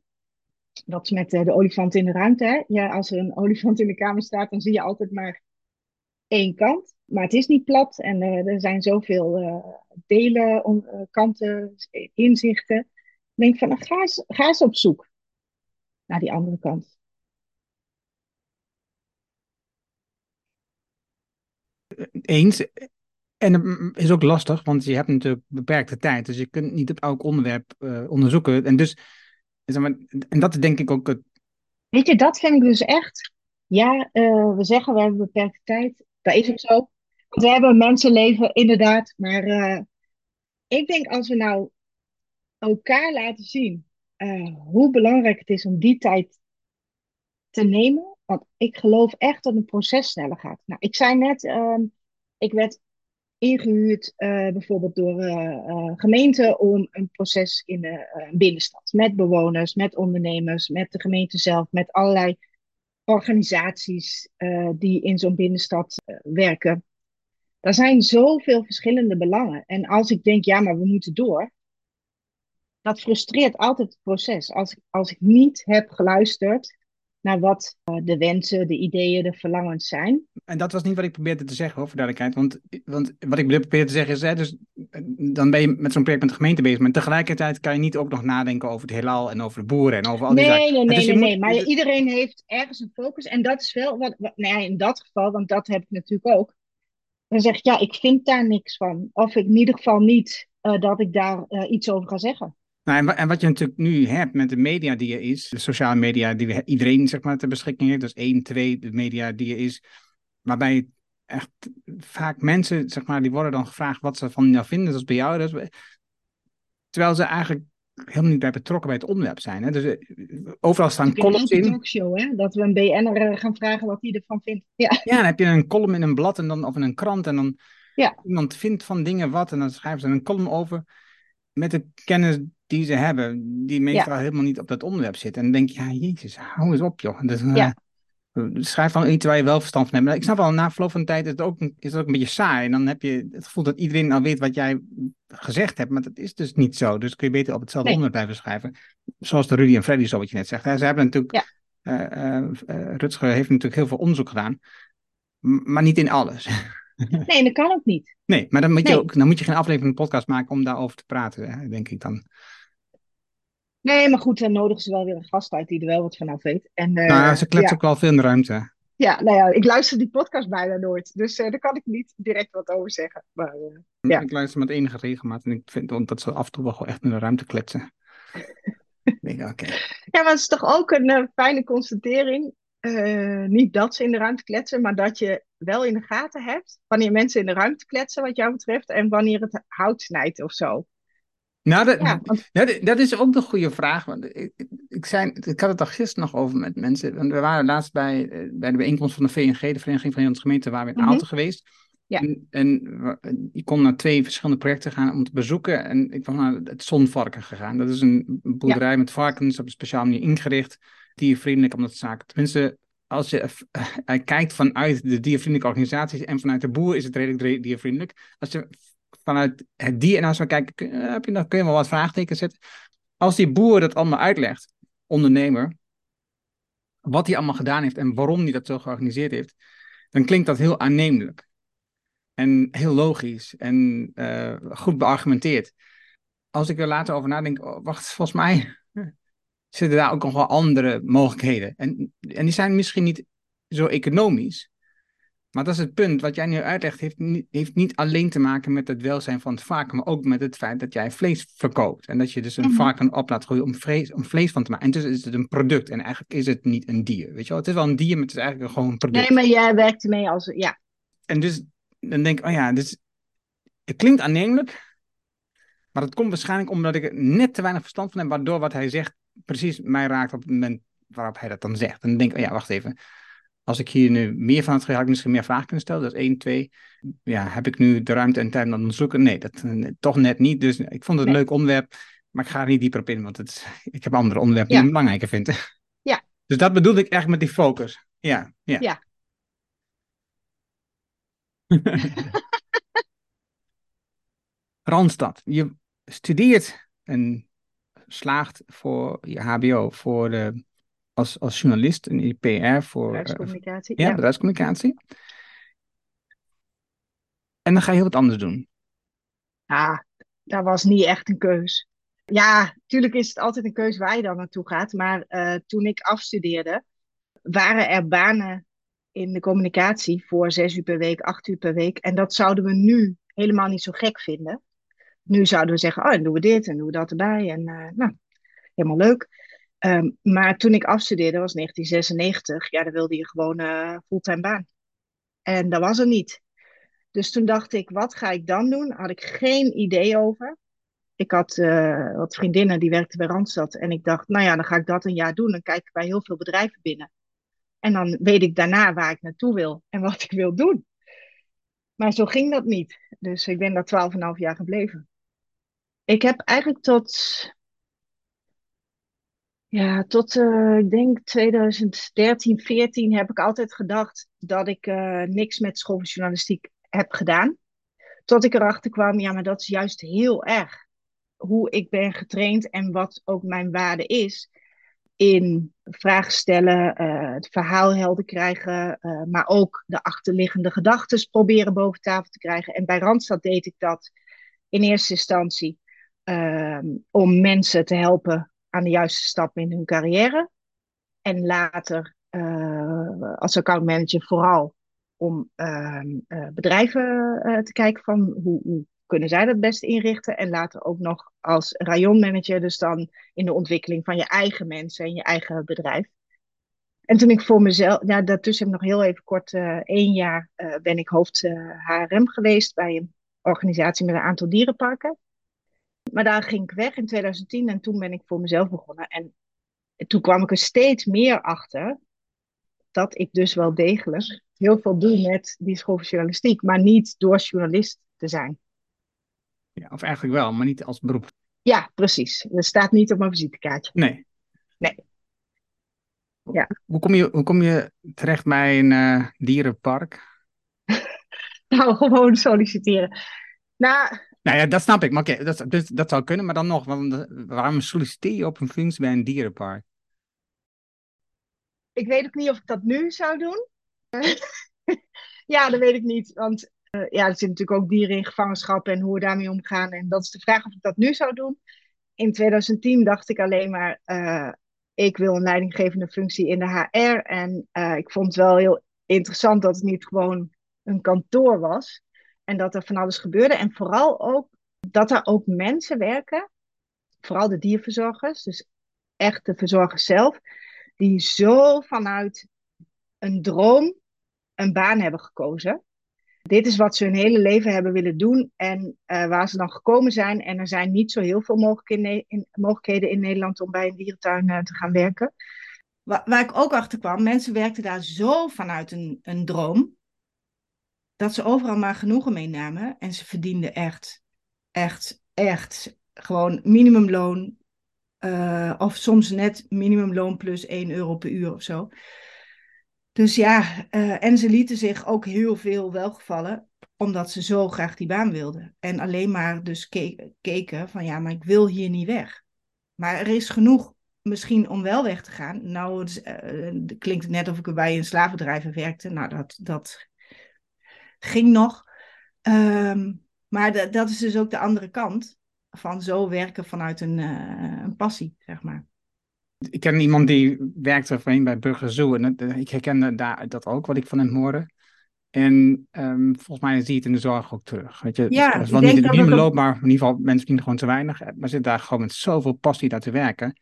Dat is met eh, de olifant in de ruimte. Hè? Ja, als er een olifant in de kamer staat, dan zie je altijd maar één kant. maar het is niet plat en er zijn zoveel delen, kanten, inzichten. Ik denk van, ga eens, ga eens op zoek naar die andere kant. Eens. En het is ook lastig, want je hebt natuurlijk beperkte tijd. Dus je kunt niet op elk onderwerp uh, onderzoeken. En dus, zeg maar, en dat is denk ik ook het. Weet je, dat vind ik dus echt. Ja, uh, we zeggen we hebben beperkte tijd. Dat is ook zo. Want we hebben mensenleven, inderdaad. Maar uh, ik denk als we nou elkaar laten zien hoe belangrijk het is om die tijd te nemen. Want ik geloof echt dat een proces sneller gaat. Nou, ik zei net, uh, ik werd ingehuurd uh, bijvoorbeeld door uh, gemeenten om een proces in de binnenstad. Met bewoners, met ondernemers, met de gemeente zelf, met allerlei organisaties die in zo'n binnenstad werken. Er zijn zoveel verschillende belangen. En als ik denk, ja, maar we moeten door, dat frustreert altijd het proces. Als, als ik niet heb geluisterd naar wat eh, de wensen, de ideeën, de verlangens zijn. En dat was niet wat ik probeerde te zeggen, hoor, voor duidelijkheid. Want, want wat ik probeerde te zeggen is, hè, dus, eh, dan ben je met zo'n project met de gemeente bezig, maar tegelijkertijd kan je niet ook nog nadenken over het heelal en over de boeren en over al die nee, zaken. Nee, nee, dus nee, nee, maar iedereen heeft ergens een focus. En dat is wel, wat, wat nou ja, in dat geval, want dat heb ik natuurlijk ook. Dan zeg ik, ja, ik vind daar niks van. Of in ieder geval niet uh, dat ik daar uh, iets over ga zeggen. Nou, en, wat je natuurlijk nu hebt met de media die er is, de sociale media die we, iedereen zeg maar ter beschikking heeft, dus één, twee, de media die er is, waarbij echt vaak mensen, zeg maar, die worden dan gevraagd wat ze van jou vinden, zoals bij jou. Dus, terwijl ze eigenlijk helemaal niet bij betrokken bij het onderwerp zijn. Hè? Dus uh, overal staan columns in. Een talkshow, hè? Dat we een BN'er gaan vragen wat hij ervan vindt. Ja. ja, dan heb je een column in een blad en dan, of in een krant en dan ja. iemand vindt van dingen wat en dan schrijven ze een column over met de kennis die ze hebben, die meestal helemaal niet op dat onderwerp zitten. En dan denk je, ja, jezus, hou eens op, joh. Dus, ja. Uh, schrijf van iets waar je wel verstand van hebt. Maar ik snap wel, na verloop van de tijd is het, ook, is het ook een beetje saai. En dan heb je het gevoel dat iedereen al weet wat jij gezegd hebt. Maar dat is dus niet zo. Dus kun je beter op hetzelfde nee. onderwerp blijven schrijven. Zoals de Rudy en Freddy, zo wat je net zegt. Ze hebben natuurlijk, ja. uh, uh, Rutger heeft natuurlijk heel veel onderzoek gedaan. Maar niet in alles. Nee, dat kan ook niet. Nee, maar dan moet je, nee. ook, dan moet je geen aflevering een podcast maken om daarover te praten, denk ik dan. Nee, maar goed, dan nodigen ze wel weer een gast uit die er wel wat van af weet. En, uh, nou, ze kletsen ja. ook wel veel in de ruimte. Ja, nou ja, ik luister die podcast bijna nooit. Dus uh, daar kan ik niet direct wat over zeggen. Maar, uh, ja. Ik luister met enige regelmaat en ik vind dat ze af en toe wel echt in de ruimte kletsen. denk, okay. Ja, maar het is toch ook een fijne constatering. Niet dat ze in de ruimte kletsen, maar dat je wel in de gaten hebt wanneer mensen in de ruimte kletsen, wat jou betreft, en wanneer het hout snijdt of zo. Nou, dat, ja, want... dat, dat, is ook een goede vraag. Want ik, ik, zei, ik had het al gisteren nog over met mensen. Want we waren laatst bij, bij de bijeenkomst van de VNG, de Vereniging van Nederlandse Gemeenten, waar we in Aalten mm -hmm. geweest. Ja. En, en ik kon naar twee verschillende projecten gaan om te bezoeken. En ik was naar het Zonvarken gegaan. Dat is een boerderij ja. met varkens op een speciale manier ingericht. Diervriendelijk om dat zaken. Tenminste, als je uh, kijkt vanuit de diervriendelijke organisaties en vanuit de boer is het redelijk diervriendelijk. Als je vanuit het dier naar zou kijken, kun, heb je, dan kun je wel wat vraagtekens zetten. Als die boer dat allemaal uitlegt, ondernemer, wat hij allemaal gedaan heeft en waarom hij dat zo georganiseerd heeft, dan klinkt dat heel aannemelijk. En heel logisch en goed beargumenteerd. Als ik er later over nadenk, oh, wacht, volgens mij zitten daar ook nog wel andere mogelijkheden. En, en die zijn misschien niet zo economisch. Maar dat is het punt. Wat jij nu uitlegt, heeft niet, heeft niet alleen te maken met het welzijn van het varken, maar ook met het feit dat jij vlees verkoopt. En dat je dus een mm-hmm. varken op laat groeien om vlees, om vlees van te maken. En dus is het een product. En eigenlijk is het niet een dier. Weet je wel? Het is wel een dier, maar het is eigenlijk gewoon een product. Nee, maar jij werkt ermee als. Ja. En dus dan denk ik, oh ja, dus, het klinkt aannemelijk. Maar dat komt waarschijnlijk omdat ik er net te weinig verstand van heb, waardoor wat hij zegt precies mij raakt op het moment waarop hij dat dan zegt. En dan denk ik, oh ja, wacht even. Als ik hier nu meer van had gehad, had ik misschien meer vragen kunnen stellen. Dat is één, twee. Ja, heb ik nu de ruimte en tijd om te onderzoeken? Nee, dat toch net niet. Dus ik vond het een nee. leuk onderwerp, maar ik ga er niet dieper op in, want het, ik heb andere onderwerpen ja. die ik belangrijker vind. Ja. Dus dat bedoelde ik echt met die focus. Ja, ja. ja. Randstad, je studeert en slaagt voor je HBO, voor de, als, als journalist in PR voor bedrijfscommunicatie. Uh, ja, bedrijfscommunicatie. En dan ga je heel wat anders doen. Ja, dat was niet echt een keus. Ja, natuurlijk is het altijd een keus waar je dan naartoe gaat. Maar uh, toen ik afstudeerde, waren er banen in de communicatie voor zes uur per week, acht uur per week. En dat zouden we nu helemaal niet zo gek vinden. Nu zouden we zeggen, oh, dan doen we dit en doen we dat erbij. En uh, nou, helemaal leuk. Um, maar toen ik afstudeerde, was 1996, ja, dan wilde je gewoon uh, fulltime baan. En dat was er niet. Dus toen dacht ik, wat ga ik dan doen? Had ik geen idee over. Ik had uh, wat vriendinnen die werkten bij Randstad. En ik dacht, nou ja, dan ga ik dat een jaar doen. Dan kijk ik bij heel veel bedrijven binnen. En dan weet ik daarna waar ik naartoe wil en wat ik wil doen. Maar zo ging dat niet. Dus ik ben daar 12,5 jaar gebleven. Ik heb eigenlijk tot, ja, tot uh, ik denk 2013, 14 heb ik altijd gedacht dat ik uh, niks met schooljournalistiek heb gedaan. Tot ik erachter kwam, ja, maar dat is juist heel erg. Hoe ik ben getraind en wat ook mijn waarde is in vragen stellen, uh, het verhaal helder krijgen, maar ook de achterliggende gedachten proberen boven tafel te krijgen. En bij Randstad deed ik dat in eerste instantie om mensen te helpen aan de juiste stappen in hun carrière. En later uh, als accountmanager vooral om ehm, bedrijven te kijken van hoe, hoe kunnen zij dat best inrichten. En later ook nog als rayonmanager, dus dan in de ontwikkeling van je eigen mensen en je eigen bedrijf. En toen ik voor mezelf, ja, daartussen heb ik nog heel even kort, uh, één jaar ben ik hoofd uh, HRM geweest bij een organisatie met een aantal dierenparken. Maar daar ging ik weg in 2010 en toen ben ik voor mezelf begonnen. En toen kwam ik er steeds meer achter dat ik dus wel degelijk heel veel doe met die schooljournalistiek, maar niet door journalist te zijn. Ja, of eigenlijk wel, maar niet als beroep. Ja, precies. Dat staat niet op mijn visitekaartje. Nee. Nee. Ja. Hoe kom je, hoe kom je terecht bij een uh, dierenpark? nou, gewoon solliciteren. Nou, nou ja, dat snap ik. Maar oké, dat, dus, dat zou kunnen, maar dan nog. Waarom solliciteer je op een functie bij een dierenpark? Ik weet ook niet of ik dat nu zou doen. ja, dat weet ik niet. Want uh, ja, er zitten natuurlijk ook dieren in gevangenschap en hoe we daarmee omgaan. En dat is de vraag of ik dat nu zou doen. In 2010 dacht ik alleen maar, uh, ik wil een leidinggevende functie in de HR. En uh, ik vond het wel heel interessant dat het niet gewoon een kantoor was. En dat er van alles gebeurde. En vooral ook dat er ook mensen werken, vooral de dierverzorgers, dus echt de verzorgers zelf, die zo vanuit een droom een baan hebben gekozen. Dit is wat ze hun hele leven hebben willen doen. En uh, waar ze dan gekomen zijn. En er zijn niet zo heel veel mogelijkheden in, mogelijkheden in Nederland om bij een dierentuin uh, te gaan werken. Waar, waar, ik ook achter kwam, mensen werkten daar zo vanuit een, een droom, dat ze overal maar genoegen meenamen. En ze verdienden echt, echt, echt gewoon minimumloon. Uh, of soms net minimumloon plus 1 euro per uur of zo. Dus ja, uh, en ze lieten zich ook heel veel welgevallen, omdat ze zo graag die baan wilden. En alleen maar dus ke keken van ja, maar ik wil hier niet weg. Maar er is genoeg misschien om wel weg te gaan. Nou, het, uh, klinkt net of ik bij een slavendrijver werkte. Nou, dat, dat ging nog. Um, maar dat is dus ook de andere kant van zo werken vanuit een, uh, een passie, zeg maar. Ik ken iemand die werkte voorheen bij Burger Zoo. En ik herkende daar dat ook, wat ik van hem hoorde. En um, volgens mij zie je het in de zorg ook terug. Weet je, ja, is wel niet in het loop, maar in ieder geval mensen verdienen gewoon te weinig. Maar zitten daar gewoon met zoveel passie daar te werken.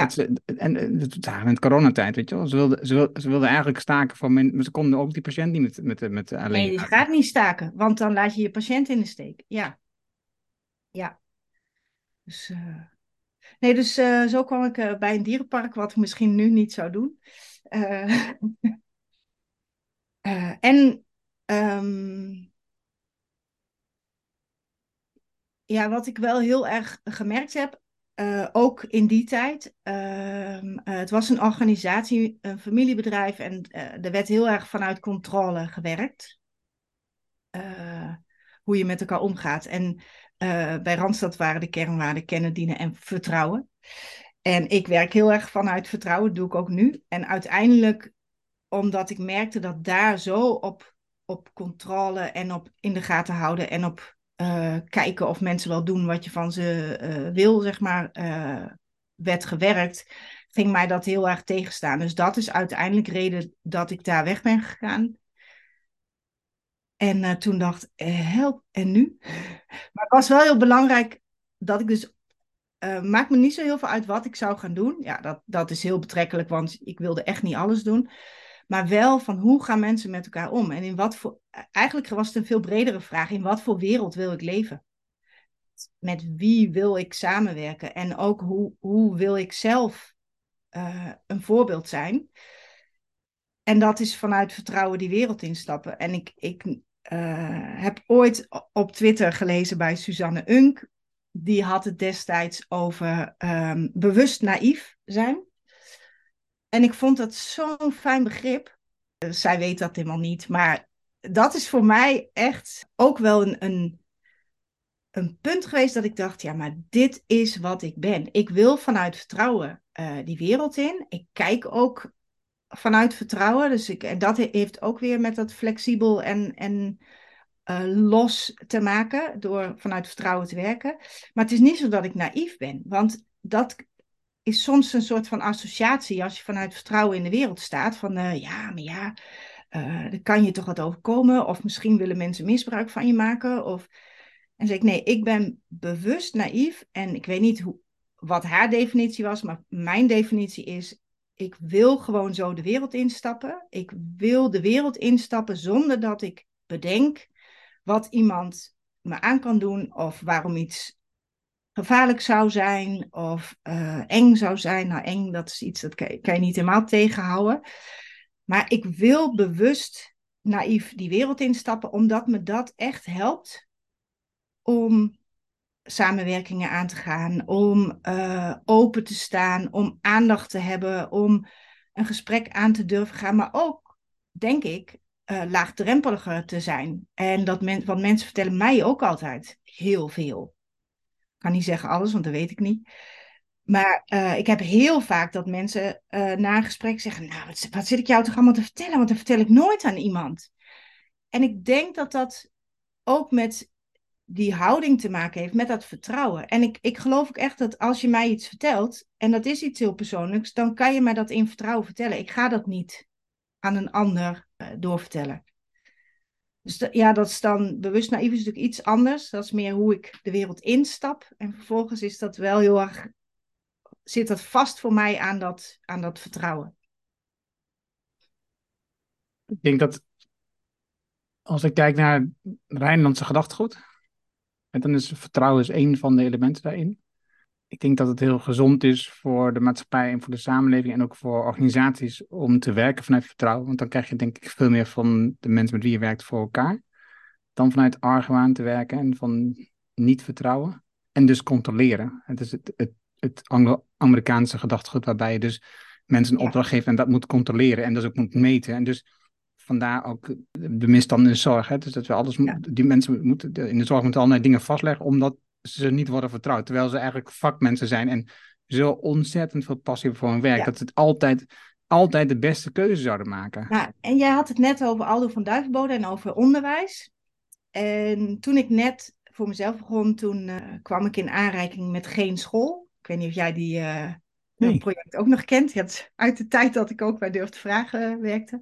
Ja. Ze, en ja, met coronatijd, weet je wel. Ze wilden, ze, wilden, ze wilden eigenlijk staken men, maar ze konden ook die patiënt niet met, met, met alleen. Nee, je gaat niet staken, want dan laat je je patiënt in de steek. Ja. Ja. Dus... Uh... Nee, dus uh, zo kwam ik uh, bij een dierenpark, wat ik misschien nu niet zou doen. En um, ja, wat ik wel heel erg gemerkt heb, ook in die tijd, ehm, het was een organisatie, een familiebedrijf en er werd heel erg vanuit controle gewerkt. hoe je met elkaar omgaat. En bij Randstad waren de kernwaarden kennen, dienen en vertrouwen. En ik werk heel erg vanuit vertrouwen, doe ik ook nu. En uiteindelijk, omdat ik merkte dat daar zo op op controle en op in de gaten houden en op uh, kijken of mensen wel doen wat je van ze uh, wil, zeg maar, uh, werd gewerkt, ging mij dat heel erg tegenstaan. Dus dat is uiteindelijk reden dat ik daar weg ben gegaan. En toen dacht help, en nu? Maar het was wel heel belangrijk dat ik dus uh, maakt me niet zo heel veel uit wat ik zou gaan doen. Ja, dat, dat is heel betrekkelijk, want ik wilde echt niet alles doen. Maar wel van hoe gaan mensen met elkaar om? En in wat voor. Eigenlijk was het een veel bredere vraag: in wat voor wereld wil ik leven? Met wie wil ik samenwerken? En ook hoe, hoe wil ik zelf uh, een voorbeeld zijn? En dat is vanuit vertrouwen die wereld instappen. En ik, ik uh, heb ooit op Twitter gelezen bij Suzanne Unk die had het destijds over um, bewust naïef zijn. En ik vond dat zo'n fijn begrip. Uh, zij weet dat helemaal niet, maar dat is voor mij echt ook wel een, een, een punt geweest dat ik dacht, ja, maar dit is wat ik ben. Ik wil vanuit vertrouwen uh, die wereld in. Ik kijk ook vanuit vertrouwen. Dus ik, en dat heeft ook weer met dat flexibel en, en uh, los te maken door vanuit vertrouwen te werken. Maar het is niet zo dat ik naïef ben, want dat is soms een soort van associatie als je vanuit vertrouwen in de wereld staat. Van uh, ja, maar ja, uh, kan je toch wat overkomen. Of misschien willen mensen misbruik van je maken. Of... En zeg ik, nee, ik ben bewust naïef. En ik weet niet hoe, wat haar definitie was, maar mijn definitie is, ik wil gewoon zo de wereld instappen. Ik wil de wereld instappen zonder dat ik bedenk wat iemand me aan kan doen of waarom iets gevaarlijk zou zijn of uh, eng zou zijn. Nou, eng, dat is iets dat kan je, kan je niet helemaal tegenhouden. Maar ik wil bewust naïef die wereld instappen, omdat me dat echt helpt om samenwerkingen aan te gaan, om uh, open te staan, om aandacht te hebben, om een gesprek aan te durven gaan, maar ook, denk ik, uh, laagdrempeliger te zijn. En dat men, want mensen vertellen mij ook altijd heel veel. Kan niet zeggen alles, want dat weet ik niet. Maar uh, ik heb heel vaak dat mensen uh, na een gesprek zeggen: Nou, wat, zit ik jou toch allemaal te vertellen? Want dat vertel ik nooit aan iemand. En ik denk dat dat ook met die houding te maken heeft, met dat vertrouwen. En ik, ik geloof ook echt dat als je mij iets vertelt, en dat is iets heel persoonlijks, dan kan je mij dat in vertrouwen vertellen. Ik ga dat niet aan een ander uh, doorvertellen. Dus ja, dat is dan bewust naïef is natuurlijk iets anders. Dat is meer hoe ik de wereld instap. En vervolgens is dat wel heel erg, zit dat vast voor mij aan dat, aan dat vertrouwen. Ik denk dat als ik kijk naar Rijnlandse gedachtegoed, en dan is vertrouwen is één van de elementen daarin ik denk dat het heel gezond is voor de maatschappij en voor de samenleving en ook voor organisaties om te werken vanuit vertrouwen. Want dan krijg je denk ik veel meer van de mensen met wie je werkt voor elkaar. Dan vanuit argwaan te werken en van niet vertrouwen. En dus controleren. Het is het, het, het Anglo-Amerikaanse gedachtegoed waarbij je dus mensen een opdracht geeft en dat moet controleren en dat ook moet meten. En dus vandaar ook de misstand in de zorg. Hè? Dus dat we alles ja. die mensen moeten in de zorg moeten allerlei dingen vastleggen, omdat ze niet worden vertrouwd. Terwijl ze eigenlijk vakmensen zijn en zo ontzettend veel passie hebben voor hun werk. Dat ze het altijd, altijd de beste keuze zouden maken. Ja, en jij had het net over Aldo van Duivenbode en over onderwijs. En toen ik net voor mezelf begon, toen uh, kwam ik in aanreiking met Geen School. Ik weet niet of jij die uh, nee. project ook nog kent. Je had uit de tijd dat ik ook bij Durf te Vragen werkte.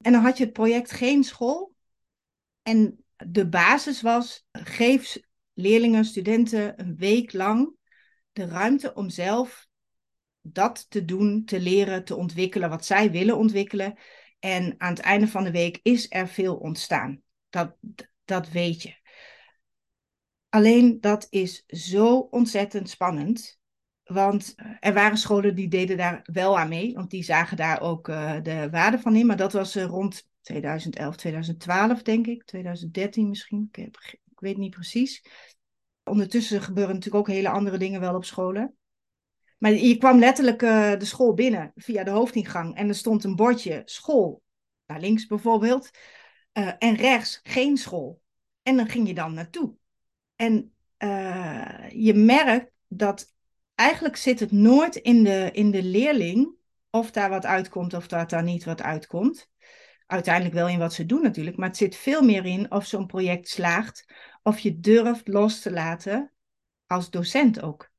En dan had je het project Geen School. En de basis was, geef leerlingen, studenten een week lang de ruimte om zelf dat te doen, te leren, te ontwikkelen wat zij willen ontwikkelen. En aan het einde van de week is er veel ontstaan. Dat, dat weet je. Alleen dat is zo ontzettend spannend. Want eh, er waren scholen die deden daar wel aan mee, want die zagen daar ook uh, de waarde van in. Maar dat was uh, rond 2011, 2012, denk ik, 2013 misschien. Ik heb weet niet precies. Ondertussen gebeuren natuurlijk ook hele andere dingen wel op scholen. Maar je kwam letterlijk uh, de school binnen via de hoofdingang en er stond een bordje school, naar links bijvoorbeeld, uh, en rechts geen school. En dan ging je dan naartoe. En uh, je merkt dat eigenlijk zit het nooit in de, in de leerling of daar wat uitkomt of dat daar niet wat uitkomt. Uiteindelijk wel in wat ze doen natuurlijk, maar het zit veel meer in of zo'n project slaagt, of je durft los te laten als docent ook.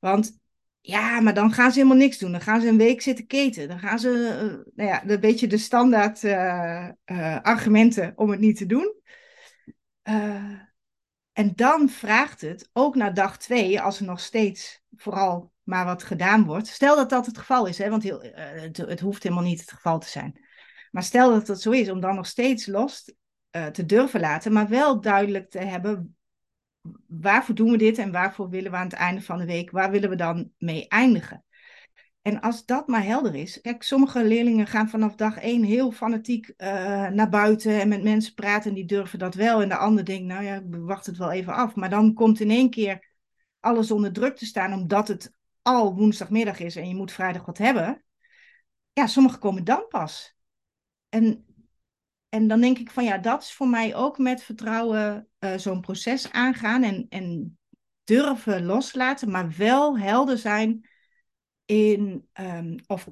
Want ja, maar dan gaan ze helemaal niks doen. Dan gaan ze een week zitten keten. Dan gaan ze, uh, nou ja, een beetje de standaard uh, uh, argumenten om het niet te doen. en dan vraagt het, ook na dag twee, als er nog steeds vooral maar wat gedaan wordt. Stel dat dat het geval is, hè, want heel, het, hoeft helemaal niet het geval te zijn. Maar stel dat dat zo is, om dan nog steeds los te durven laten, maar wel duidelijk te hebben waarvoor doen we dit en waarvoor willen we aan het einde van de week, waar willen we dan mee eindigen? En als dat maar helder is. Kijk, sommige leerlingen gaan vanaf dag één heel fanatiek uh, naar buiten en met mensen praten en die durven dat wel. En de ander denkt, nou ja, ik wacht het wel even af. Maar dan komt in één keer alles onder druk te staan omdat het al woensdagmiddag is en je moet vrijdag wat hebben. Ja, sommigen komen dan pas. En en dan denk ik van ja, dat is voor mij ook met vertrouwen uh, zo'n proces aangaan en, en durven loslaten, maar wel helder zijn in um, of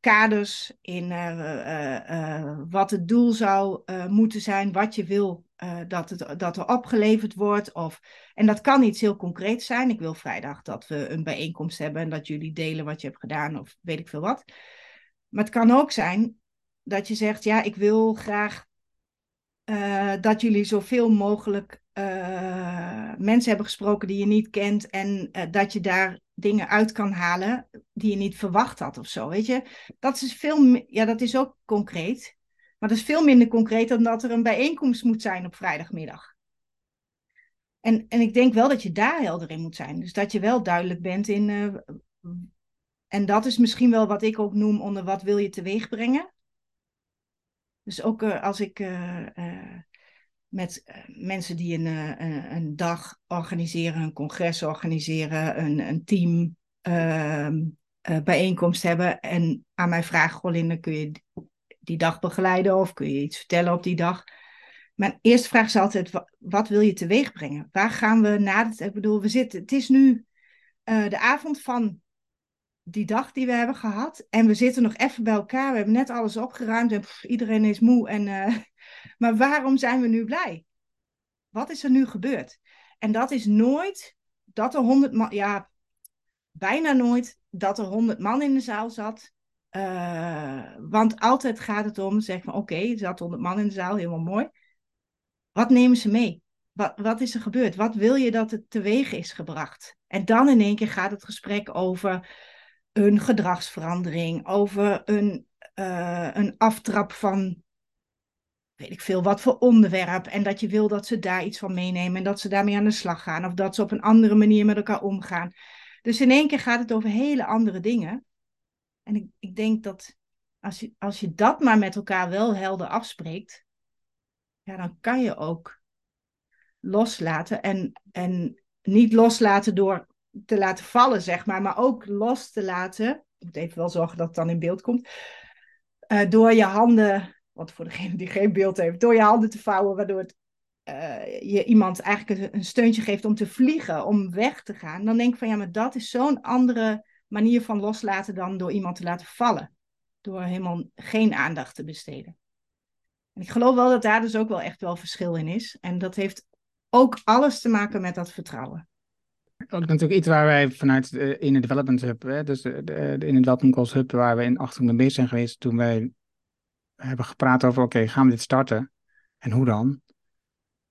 kaders, in uh, uh, wat het doel zou moeten zijn, wat je wil dat, het, dat er opgeleverd wordt. Of, en dat kan iets heel concreets zijn. Ik wil vrijdag dat we een bijeenkomst hebben en dat jullie delen wat je hebt gedaan of weet ik veel wat. Maar het kan ook zijn dat je zegt, ja, ik wil graag uh, dat jullie zoveel mogelijk uh, mensen hebben gesproken die je niet kent en uh, dat je daar dingen uit kan halen die je niet verwacht had of zo, weet je. Dat is veel, ja, dat is ook concreet, maar dat is veel minder concreet dan dat er een bijeenkomst moet zijn op vrijdagmiddag. En, en ik denk wel dat je daar helder in moet zijn. Dus dat je wel duidelijk bent in. en dat is misschien wel wat ik ook noem onder wat wil je teweeg brengen. Dus ook uh, als ik uh, uh, met mensen die een, een, dag organiseren, een congres organiseren, een, een team ehm, bijeenkomst hebben en aan mij vragen, Goh kun je die dag begeleiden of kun je iets vertellen op die dag? Mijn eerste vraag is altijd, wat, wil je teweeg brengen? Waar gaan we na ik bedoel, we zitten, het is nu de avond van die dag die we hebben gehad. En we zitten nog even bij elkaar. We hebben net alles opgeruimd en iedereen is moe. En, uh, maar waarom zijn we nu blij? Wat is er nu gebeurd? En dat is nooit dat er honderd man, ja, bijna nooit dat er honderd man in de zaal zat. Uh, want altijd gaat het om, zeg van oké, er zat honderd man in de zaal, helemaal mooi. Wat nemen ze mee? Wat, wat is er gebeurd? Wat wil je dat het teweeg is gebracht? En dan in één keer gaat het gesprek over een gedragsverandering, over een, uh, een aftrap van weet ik veel wat voor onderwerp. En dat je wil dat ze daar iets van meenemen en dat ze daarmee aan de slag gaan. Of dat ze op een andere manier met elkaar omgaan. Dus in één keer gaat het over hele andere dingen. En ik, ik denk dat als je, als je dat maar met elkaar wel helder afspreekt, ja, dan kan je ook loslaten. En, en niet loslaten door te laten vallen, zeg maar, maar ook los te laten. Ik moet even wel zorgen dat het dan in beeld komt. Uh, door je handen, wat voor degene die geen beeld heeft, door je handen te vouwen, waardoor het, uh, je iemand eigenlijk een steuntje geeft om te vliegen, om weg te gaan. Dan denk ik van ja, maar dat is zo'n andere manier van loslaten dan door iemand te laten vallen. Door helemaal geen aandacht te besteden. En ik geloof wel dat daar dus ook wel echt wel verschil in is. En dat heeft ook alles te maken met dat vertrouwen ook natuurlijk iets waar wij vanuit de, in de Development Hub, hè, dus de, de, in de Development Hub, waar we in achtergrond mee bezig zijn geweest toen wij hebben gepraat over, oké, gaan we dit starten? En hoe dan?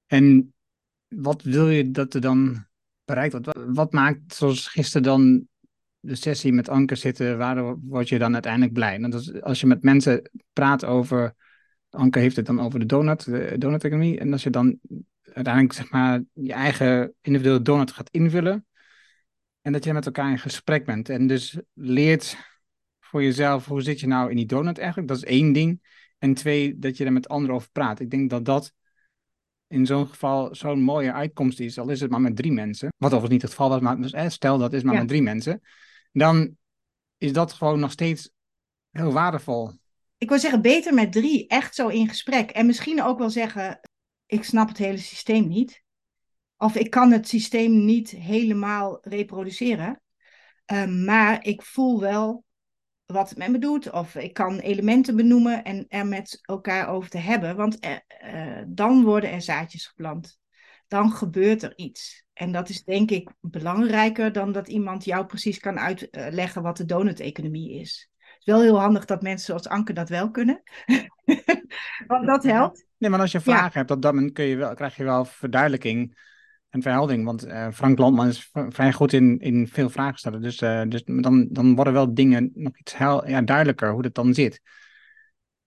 En wat wil je dat er dan bereikt wordt? Wat, maakt, zoals gisteren dan, de sessie met Anker zitten, waar word je dan uiteindelijk blij? Want als, je met mensen praat over, Anker heeft het dan over de donut, de donut-economie, en als je dan uiteindelijk zeg maar je eigen individuele donut gaat invullen. En dat je met elkaar in gesprek bent. En dus leert voor jezelf, hoe zit je nou in die donut eigenlijk? Dat is één ding. En twee, dat je er met anderen over praat. Ik denk dat dat in zo'n geval zo'n mooie uitkomst is. Al is het maar met drie mensen. Wat overigens niet het geval was, maar dus, eh, stel dat is maar met drie mensen. Dan is dat gewoon nog steeds heel waardevol. Ik wil zeggen, beter met drie, echt zo in gesprek. En misschien ook wel zeggen, ik snap het hele systeem niet. Of ik kan het systeem niet helemaal reproduceren. Uh, maar ik voel wel wat het met me doet. Of ik kan elementen benoemen en er met elkaar over te hebben. Want uh, dan worden er zaadjes geplant. Dan gebeurt er iets. En dat is denk ik belangrijker dan dat iemand jou precies kan uitleggen wat de donut-economie is. Het is wel heel handig dat mensen zoals Anke dat wel kunnen. Want dat helpt. Nee, maar als je vragen hebt, dat moment kun je wel, krijg je wel verduidelijking en verheldering. Want uh, Frank Landman is vrij goed in, in veel vragen stellen. Dus, uh, dus dan, dan worden wel dingen nog iets hel, ja, duidelijker hoe het dan zit.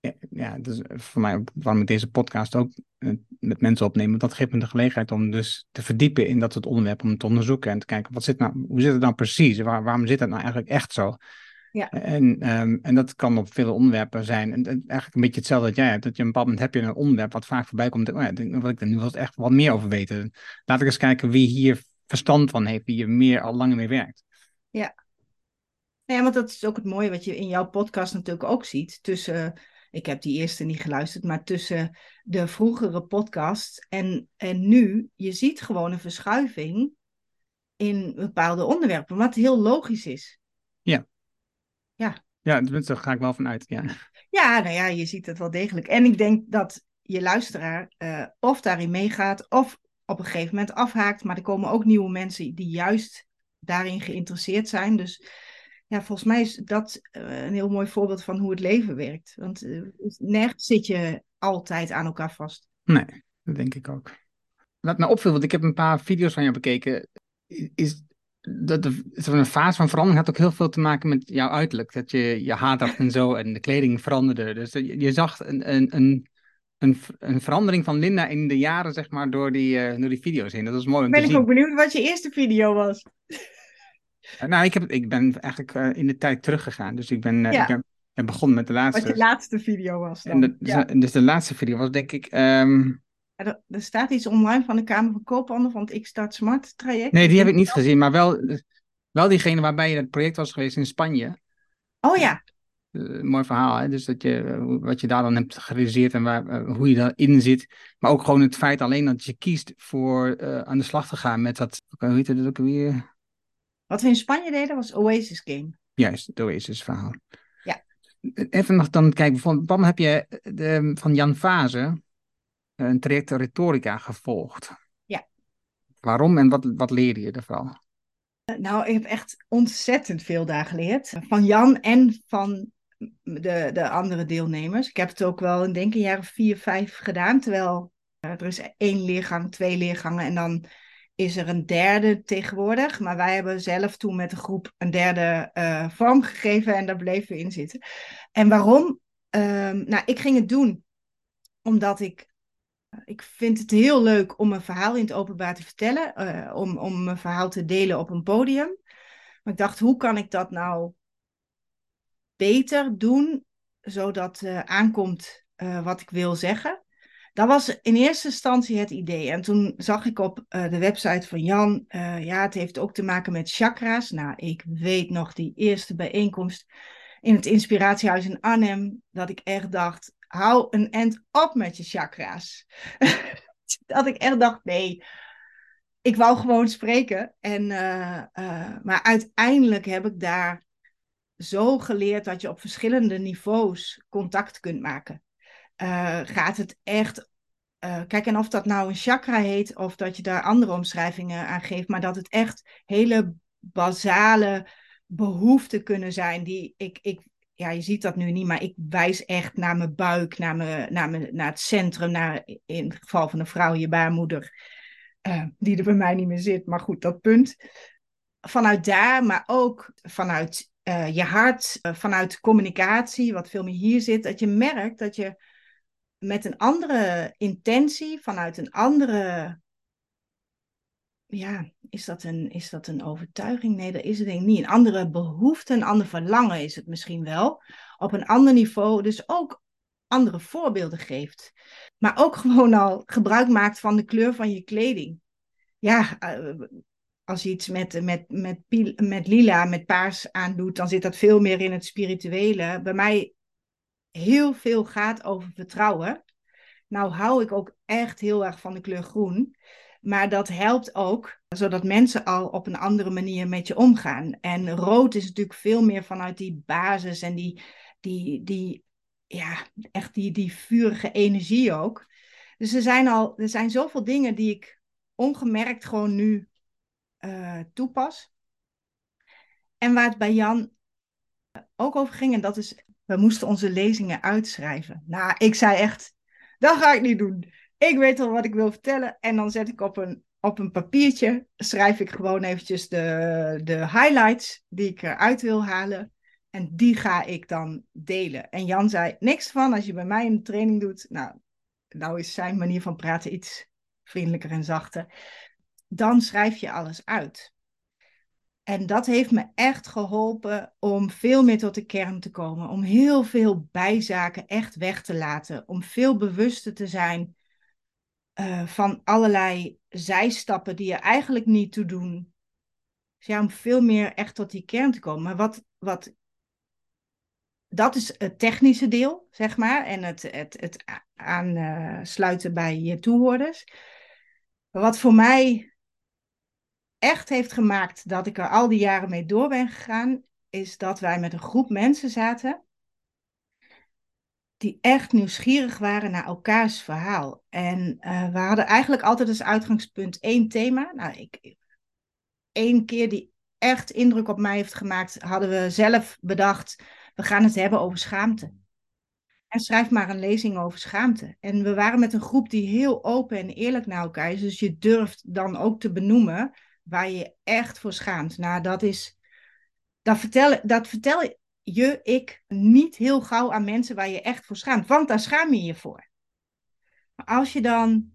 Ja, ja, dus voor mij waarom ik deze podcast ook uh, met mensen opneem. Want dat geeft me de gelegenheid om dus te verdiepen in dat soort onderwerp. Om te onderzoeken en te kijken, wat zit nou, hoe zit het nou precies? Waar, waarom zit het nou eigenlijk echt zo? Ja. En, um, en dat kan op veel onderwerpen zijn. En, en, eigenlijk een beetje hetzelfde dat jij hebt. Dat je een bepaald moment heb je een onderwerp wat vaak voorbij komt. Oh ja, wat ik er nu wel echt wat meer over weten. Laat ik eens kijken wie hier verstand van heeft, wie er meer al langer mee werkt. Ja. Ja, want dat is ook het mooie wat je in jouw podcast natuurlijk ook ziet. Tussen, ik heb die eerste niet geluisterd, maar tussen de vroegere podcast en, en nu. Je ziet gewoon een verschuiving in bepaalde onderwerpen, wat heel logisch is. Ja. Ja. Ja, daar ga ik wel vanuit. Ja. ja, nou ja, je ziet het wel degelijk. En ik denk dat je luisteraar uh, of daarin meegaat, of op een gegeven moment afhaakt. Maar er komen ook nieuwe mensen die juist daarin geïnteresseerd zijn. Dus ja, volgens mij is dat uh, een heel mooi voorbeeld van hoe het leven werkt. Want uh, nergens zit je altijd aan elkaar vast. Nee, dat denk ik ook. Wat me opviel, want ik heb een paar video's van jou bekeken, is dat de, een fase van verandering had ook heel veel te maken met jouw uiterlijk. Dat je je haar dacht en zo en de kleding veranderde. Dus je, je zag een, een, een, een, een, verandering van Linda in de jaren, zeg maar, door die, uh, door die video's heen. Dat was mooi om ben te ik zien. ook benieuwd wat je eerste video was. Uh, nou, ik, heb, ik ben eigenlijk uh, in de tijd teruggegaan. Dus ik ben, Ja. ik ben, ben begonnen met de laatste. Wat je laatste video was dan. en de, ja. dus de laatste video was denk ik... ehm, Er, er staat iets online van de Kamer van Koophandel van het X-Start Smart traject. nee, die heb ik niet gezien. Maar wel, wel diegene waarbij je het project was geweest in Spanje. Oh ja, Uh, mooi verhaal, hè? Dus dat je, uh, wat je daar dan hebt gerealiseerd en waar, uh, hoe je daarin zit. Maar ook gewoon het feit alleen dat je kiest voor aan de slag te gaan met dat, hoe heet het ook weer? wat we in Spanje deden was Oasis Game. Juist, het Oasis verhaal. Ja. Even nog dan kijken, waarom heb je de, van Jan Vaze een traject retorica gevolgd? Ja. Waarom en wat, wat leerde je ervan? Nou, ik heb echt ontzettend veel daar geleerd. Van Jan en van de, de andere deelnemers. Ik heb het ook wel in denk ik een jaar of vier, vijf gedaan. Terwijl uh, er is één leergang, twee leergangen en dan is er een derde tegenwoordig. Maar wij hebben zelf toen met de groep een derde uh, vorm gegeven en daar bleven we in zitten. En waarom? Um, nou, ik ging het doen omdat ik ik vind het heel leuk om een verhaal in het openbaar te vertellen, uh, om, om mijn verhaal te delen op een podium. Maar ik dacht, hoe kan ik dat nou beter doen, zodat uh, aankomt uh, wat ik wil zeggen? Dat was in eerste instantie het idee. En toen zag ik op de website van Jan, ja, het heeft ook te maken met chakra's. Nou, ik weet nog die eerste bijeenkomst in het Inspiratiehuis in Arnhem, dat ik echt dacht, hou een end op met je chakra's. dat ik echt dacht, nee, ik wou gewoon spreken. En, uh, uh, maar uiteindelijk heb ik daar zo geleerd dat je op verschillende niveaus contact kunt maken. Uh, gaat het echt. kijk, en of dat nou een chakra heet of dat je daar andere omschrijvingen aan geeft, maar dat het echt hele basale behoeften kunnen zijn die ik, ik ja, je ziet dat nu niet, maar ik wijs echt naar mijn buik, naar, mijn, naar, naar het centrum, naar in het geval van een vrouw, je baarmoeder, uh, die er bij mij niet meer zit. Maar goed, dat punt. Vanuit daar, maar ook vanuit uh, je hart, uh, vanuit communicatie, wat veel meer hier zit, dat je merkt dat je met een andere intentie, vanuit een andere ja, is dat, een, is dat een overtuiging? Nee, dat is het niet. Een andere behoefte, een ander verlangen is het misschien wel. Op een ander niveau, dus ook andere voorbeelden geeft. Maar ook gewoon al gebruik maakt van de kleur van je kleding. Ja, als je iets met, met, met, met lila, met paars aandoet, dan zit dat veel meer in het spirituele. Bij mij heel veel gaat over vertrouwen. Nou hou ik ook echt heel erg van de kleur groen. Maar dat helpt ook, zodat mensen al op een andere manier met je omgaan. En rood is natuurlijk veel meer vanuit die basis en die, die, die ja, echt die, die vurige energie ook. Dus er zijn al, er zijn zoveel dingen die ik ongemerkt gewoon nu uh, toepas. En waar het bij Jan ook over ging, en dat is, we moesten onze lezingen uitschrijven. Nou, ik zei echt, dat ga ik niet doen. Ik weet al wat ik wil vertellen. En dan zet ik op een, op een papiertje, schrijf ik gewoon eventjes de, de highlights die ik eruit wil halen. En die ga ik dan delen. En Jan zei, niks van als je bij mij een training doet. Nou, nou is zijn manier van praten iets vriendelijker en zachter. Dan schrijf je alles uit. En dat heeft me echt geholpen om veel meer tot de kern te komen. Om heel veel bijzaken echt weg te laten. Om veel bewuster te zijn uh, van allerlei zijstappen die je eigenlijk niet toe doen. Dus om veel meer echt tot die kern te komen. Maar wat, wat dat is het technische deel, zeg maar. En het, het, het aansluiten bij je toehoorders. Wat voor mij echt heeft gemaakt dat ik er al die jaren mee door ben gegaan, is dat wij met een groep mensen zaten die echt nieuwsgierig waren naar elkaars verhaal. En uh, we hadden eigenlijk altijd als uitgangspunt één thema. Nou, ik, één keer die echt indruk op mij heeft gemaakt, hadden we zelf bedacht, we gaan het hebben over schaamte. En schrijf maar een lezing over schaamte. En we waren met een groep die heel open en eerlijk naar elkaar is. Dus je durft dan ook te benoemen waar je echt voor schaamt. Nou, dat is. Dat vertel, dat vertel je, ik, niet heel gauw aan mensen waar je echt voor schaamt. Want daar schaam je je voor. Maar als je dan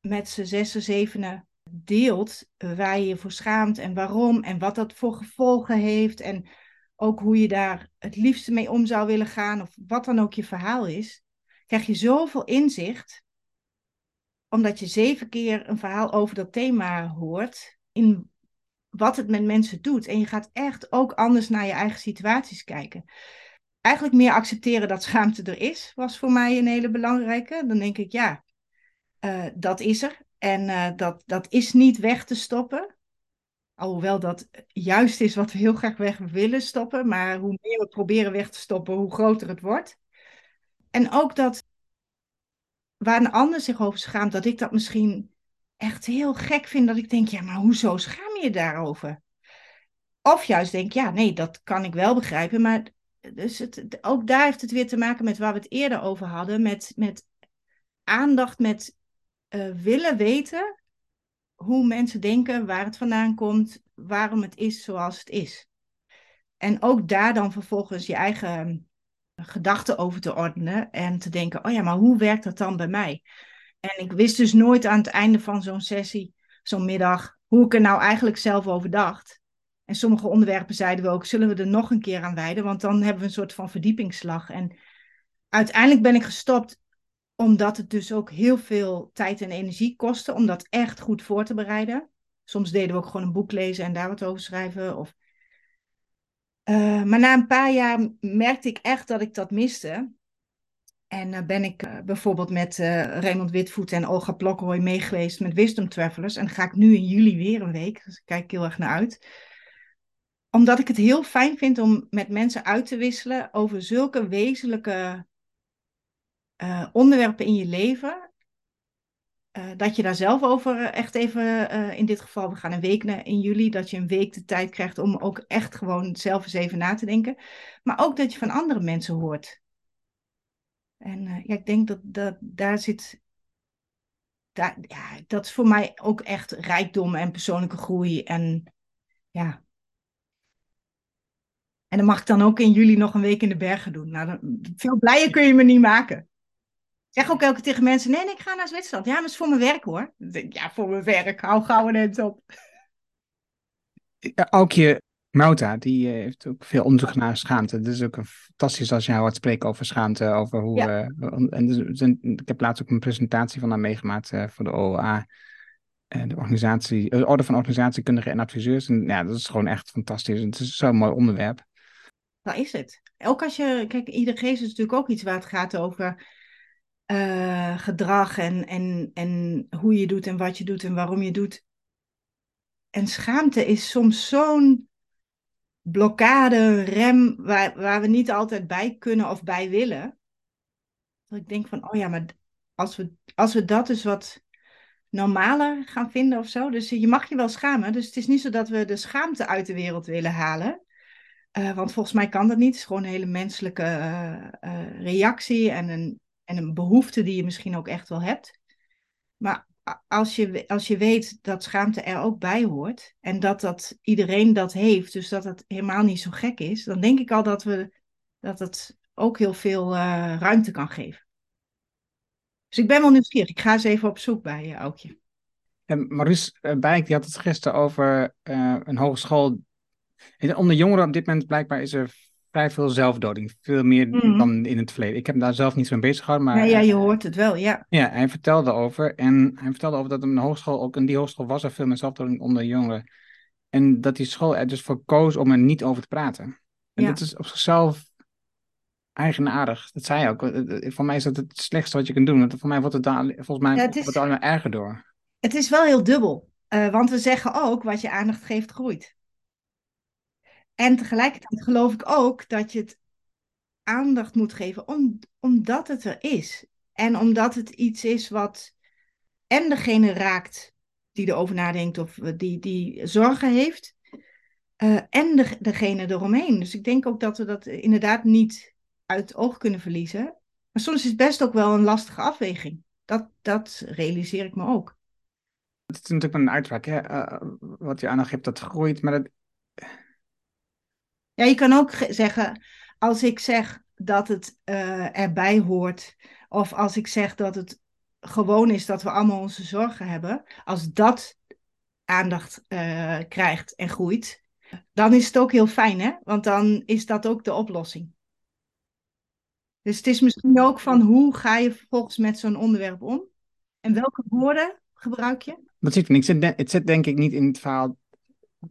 met z'n zessen, zevenen deelt waar je je voor schaamt en waarom en wat dat voor gevolgen heeft en ook hoe je daar het liefste mee om zou willen gaan of wat dan ook je verhaal is, krijg je zoveel inzicht omdat je zeven keer een verhaal over dat thema hoort in wat het met mensen doet. En je gaat echt ook anders naar je eigen situaties kijken. Eigenlijk meer accepteren dat schaamte er is, was voor mij een hele belangrijke. Dan denk ik, ja, uh, dat is er. En uh, dat, dat is niet weg te stoppen. Alhoewel dat juist is wat we heel graag weg willen stoppen. Maar hoe meer we proberen weg te stoppen, hoe groter het wordt. En ook dat waar een ander zich over schaamt, dat ik dat misschien echt heel gek vind. Dat ik denk, ja, maar hoezo schaam je daarover? Of juist denk, ja, nee, dat kan ik wel begrijpen. Maar dus het, ook daar heeft het weer te maken met waar we het eerder over hadden. Met, met aandacht, met uh, willen weten hoe mensen denken, waar het vandaan komt, waarom het is zoals het is. En ook daar dan vervolgens je eigen gedachten over te ordenen en te denken, oh ja, maar hoe werkt dat dan bij mij? En ik wist dus nooit aan het einde van zo'n sessie, zo'n middag, hoe ik er nou eigenlijk zelf over dacht. En sommige onderwerpen zeiden we ook, zullen we er nog een keer aan wijden? Want dan hebben we een soort van verdiepingsslag. En uiteindelijk ben ik gestopt omdat het dus ook heel veel tijd en energie kostte om dat echt goed voor te bereiden. Soms deden we ook gewoon een boek lezen en daar wat over schrijven. Of... Uh, maar na een paar jaar merkte ik echt dat ik dat miste. En uh, ben ik uh, bijvoorbeeld met Raymond Witvoet en Olga Plokroy meegeweest met Wisdom Travelers. En ga ik nu in juli weer een week. Dus ik kijk heel erg naar uit. Omdat ik het heel fijn vind om met mensen uit te wisselen over zulke wezenlijke onderwerpen in je leven, dat je daar zelf over eh, echt even, in dit geval, we gaan een week naar, in juli, dat je een week de tijd krijgt om ook echt gewoon zelf eens even na te denken. Maar ook dat je van andere mensen hoort. En ja, ik denk dat, dat daar zit, daar, ja, dat is voor mij ook echt rijkdom en persoonlijke groei. En ja, en dan mag ik dan ook in juli nog een week in de bergen doen. Nou, dan, veel blijer kun je me niet maken zeg ook elke keer tegen mensen: nee, nee, ik ga naar Zwitserland. Ja, maar het is voor mijn werk hoor. Ja, voor mijn werk. Hou gauw een hand op. Aukje Mauta, die eh, heeft ook veel onderzoek naar schaamte. Het is ook fantastisch als je haar hoort spreken over schaamte. Over hoe, ja. uh, en dus, ik heb laatst ook een presentatie van haar meegemaakt uh, voor de OOA. de organisatie, de Orde van Organisatiekundigen en Adviseurs. En ja, dat is gewoon echt fantastisch. Het is zo'n mooi onderwerp. Dat is het. Ook als je, kijk, ieder geest is natuurlijk ook iets waar het gaat over eh, gedrag en, en, en hoe je doet en wat je doet en waarom je doet. En schaamte is soms zo'n blokkade, rem, waar, waar we niet altijd bij kunnen of bij willen. Dat ik denk van, oh ja, maar als we, als we dat dus wat normaler gaan vinden of zo. Dus je mag je wel schamen. Dus het is niet zo dat we de schaamte uit de wereld willen halen. Uh, want volgens mij kan dat niet. Het is gewoon een hele menselijke uh, reactie en een, en een behoefte die je misschien ook echt wel hebt. Maar als je, als je weet dat schaamte er ook bij hoort en dat, dat iedereen dat heeft, dus dat het helemaal niet zo gek is, dan denk ik al dat, we, dat het ook heel veel uh, ruimte kan geven. Dus ik ben wel nieuwsgierig. Ik ga eens even op zoek bij je, Aukje. En Maurice uh, Bijk die had het gisteren over een hogeschool. Onder jongeren op dit moment blijkbaar is er vrij veel zelfdoding. Veel meer mm. dan in het verleden. Ik heb daar zelf niet zo mee bezig gehouden. Maar, ja, ja, je hoort het wel, ja. Ja, hij vertelde over. En hij vertelde over dat een hogeschool, ook in die hogeschool was er veel meer zelfdoding onder jongeren. En dat die school er dus voor koos om er niet over te praten. En ja. dat is op zichzelf eigenaardig. Dat zei je ook. Voor mij is dat het slechtste wat je kunt doen. Want voor mij wordt het daar, volgens mij ja, het is, wordt het allemaal erger door. Het is wel heel dubbel. Uh, want we zeggen ook, wat je aandacht geeft, groeit. En tegelijkertijd geloof ik ook dat je het aandacht moet geven om, omdat het er is. En omdat het iets is wat en degene raakt die erover nadenkt of die, die zorgen heeft, uh, en de, degene eromheen. Dus ik denk ook dat we dat inderdaad niet uit het oog kunnen verliezen. Maar soms is het best ook wel een lastige afweging. Dat, dat realiseer ik me ook. Het is natuurlijk een uitspraak, hè? Uh, wat je aandacht hebt, dat groeit. Maar dat, ja, je kan ook zeggen, als ik zeg dat het uh, erbij hoort, of als ik zeg dat het gewoon is dat we allemaal onze zorgen hebben, als dat aandacht uh, krijgt en groeit, dan is het ook heel fijn, hè? Want dan is dat ook de oplossing. Dus het is misschien ook van hoe ga je vervolgens met zo'n onderwerp om? En welke woorden gebruik je? Dat zit, het zit denk ik niet in het verhaal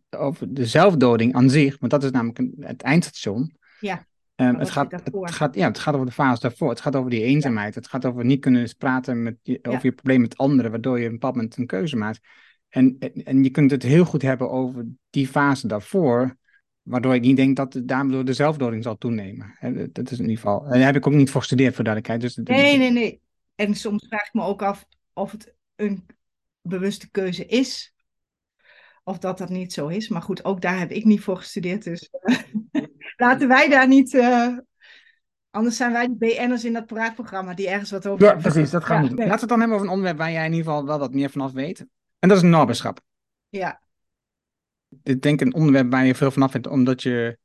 over de zelfdoding aan zich, want dat is namelijk een, het eindstation. Ja. Um, het, gaat, het, gaat, ja, het gaat over de fase daarvoor. Het gaat over die eenzaamheid. Het gaat over niet kunnen praten met je, over je probleem met anderen, waardoor je een bepaald moment een keuze maakt. En, en je kunt het heel goed hebben over die fase daarvoor, waardoor ik niet denk dat daardoor de zelfdoding zal toenemen. Dat is in ieder geval. En daar heb ik ook niet voor gestudeerd, voor duidelijkheid. Dus, nee, nee, nee. En soms vraag ik me ook af of het een bewuste keuze is of dat dat niet zo is. Maar goed, ook daar heb ik niet voor gestudeerd. Dus uh, laten wij daar niet. Uh, anders zijn wij de BN'ers in dat praatprogramma die ergens wat over. Ja, precies, dat gaan we doen. Laten we het dan hebben over een onderwerp waar jij in ieder geval wel wat meer vanaf weet. En dat is naberschap. Ja. Ik denk een onderwerp waar je veel vanaf weet, omdat, je,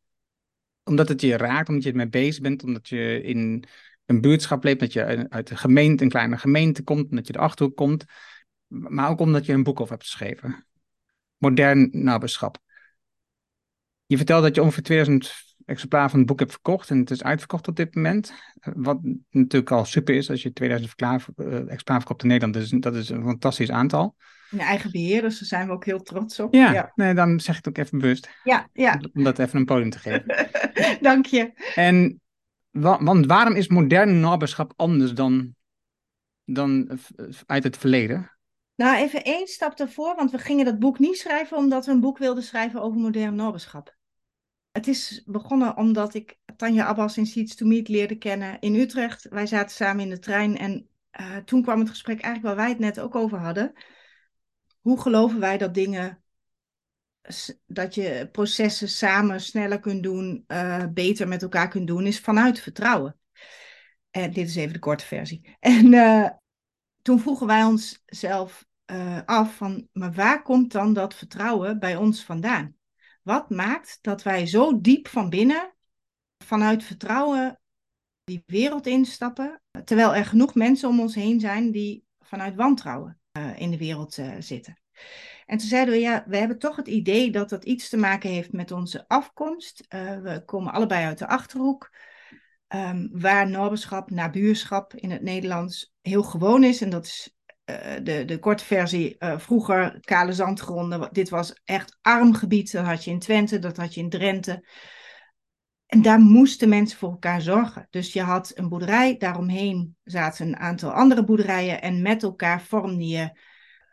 omdat het je raakt, omdat je ermee bezig bent, omdat je in een buurtschap leeft, dat je uit een gemeente, een kleine gemeente komt, dat je de achterhoek komt. Maar ook omdat je een boek over hebt geschreven modern naberschap. Je vertelt dat je ongeveer 2000 exemplaren van het boek hebt verkocht en het is uitverkocht op dit moment. Wat natuurlijk al super is als je 2000 eh, exemplaren verkoopt in Nederland. Dus dat is een fantastisch aantal. In eigen beheer, dus daar zijn we ook heel trots op. Ja, ja. Nee, dan zeg ik het ook even bewust. Ja, ja. Om dat even een podium te geven. Dank je. En want waarom is modern naberschap anders dan, dan uit het verleden? Nou, even één stap ervoor, want we gingen dat boek niet schrijven omdat we een boek wilden schrijven over modern noberschap. Het is begonnen omdat ik Tanja Abbas in Seeds to Meet leerde kennen in Utrecht. Wij zaten samen in de trein en uh, toen kwam het gesprek eigenlijk waar wij het net ook over hadden. Hoe geloven wij dat dingen, dat je processen samen sneller kunt doen, uh, beter met elkaar kunt doen, is vanuit vertrouwen. En dit is even de korte versie. En uh, toen vroegen wij onszelf uh, af van, maar waar komt dan dat vertrouwen bij ons vandaan? Wat maakt dat wij zo diep van binnen, vanuit vertrouwen, die wereld instappen, terwijl er genoeg mensen om ons heen zijn die vanuit wantrouwen uh, in de wereld uh, zitten? En toen zeiden we, ja, we hebben toch het idee dat dat iets te maken heeft met onze afkomst. we komen allebei uit de Achterhoek. Um, waar naberschap, nabuurschap in het Nederlands heel gewoon is. En dat is uh, de, de korte versie uh, vroeger, kale zandgronden. Dit was echt arm gebied. Dat had je in Twente, dat had je in Drenthe. En daar moesten mensen voor elkaar zorgen. Dus je had een boerderij, daaromheen zaten een aantal andere boerderijen en met elkaar vormde je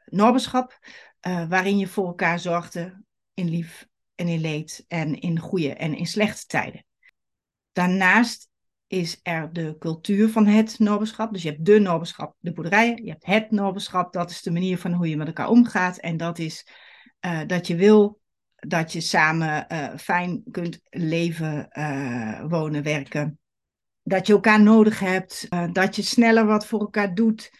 noberschap, uh, waarin je voor elkaar zorgde in lief en in leed en in goede en in slechte tijden. Daarnaast is er de cultuur van het noberschap. Dus je hebt de noberschap, de boerderijen. Je hebt het noberschap, dat is de manier van hoe je met elkaar omgaat. En dat is uh, dat je wil dat je samen uh, fijn kunt leven, uh, wonen, werken. Dat je elkaar nodig hebt. dat je sneller wat voor elkaar doet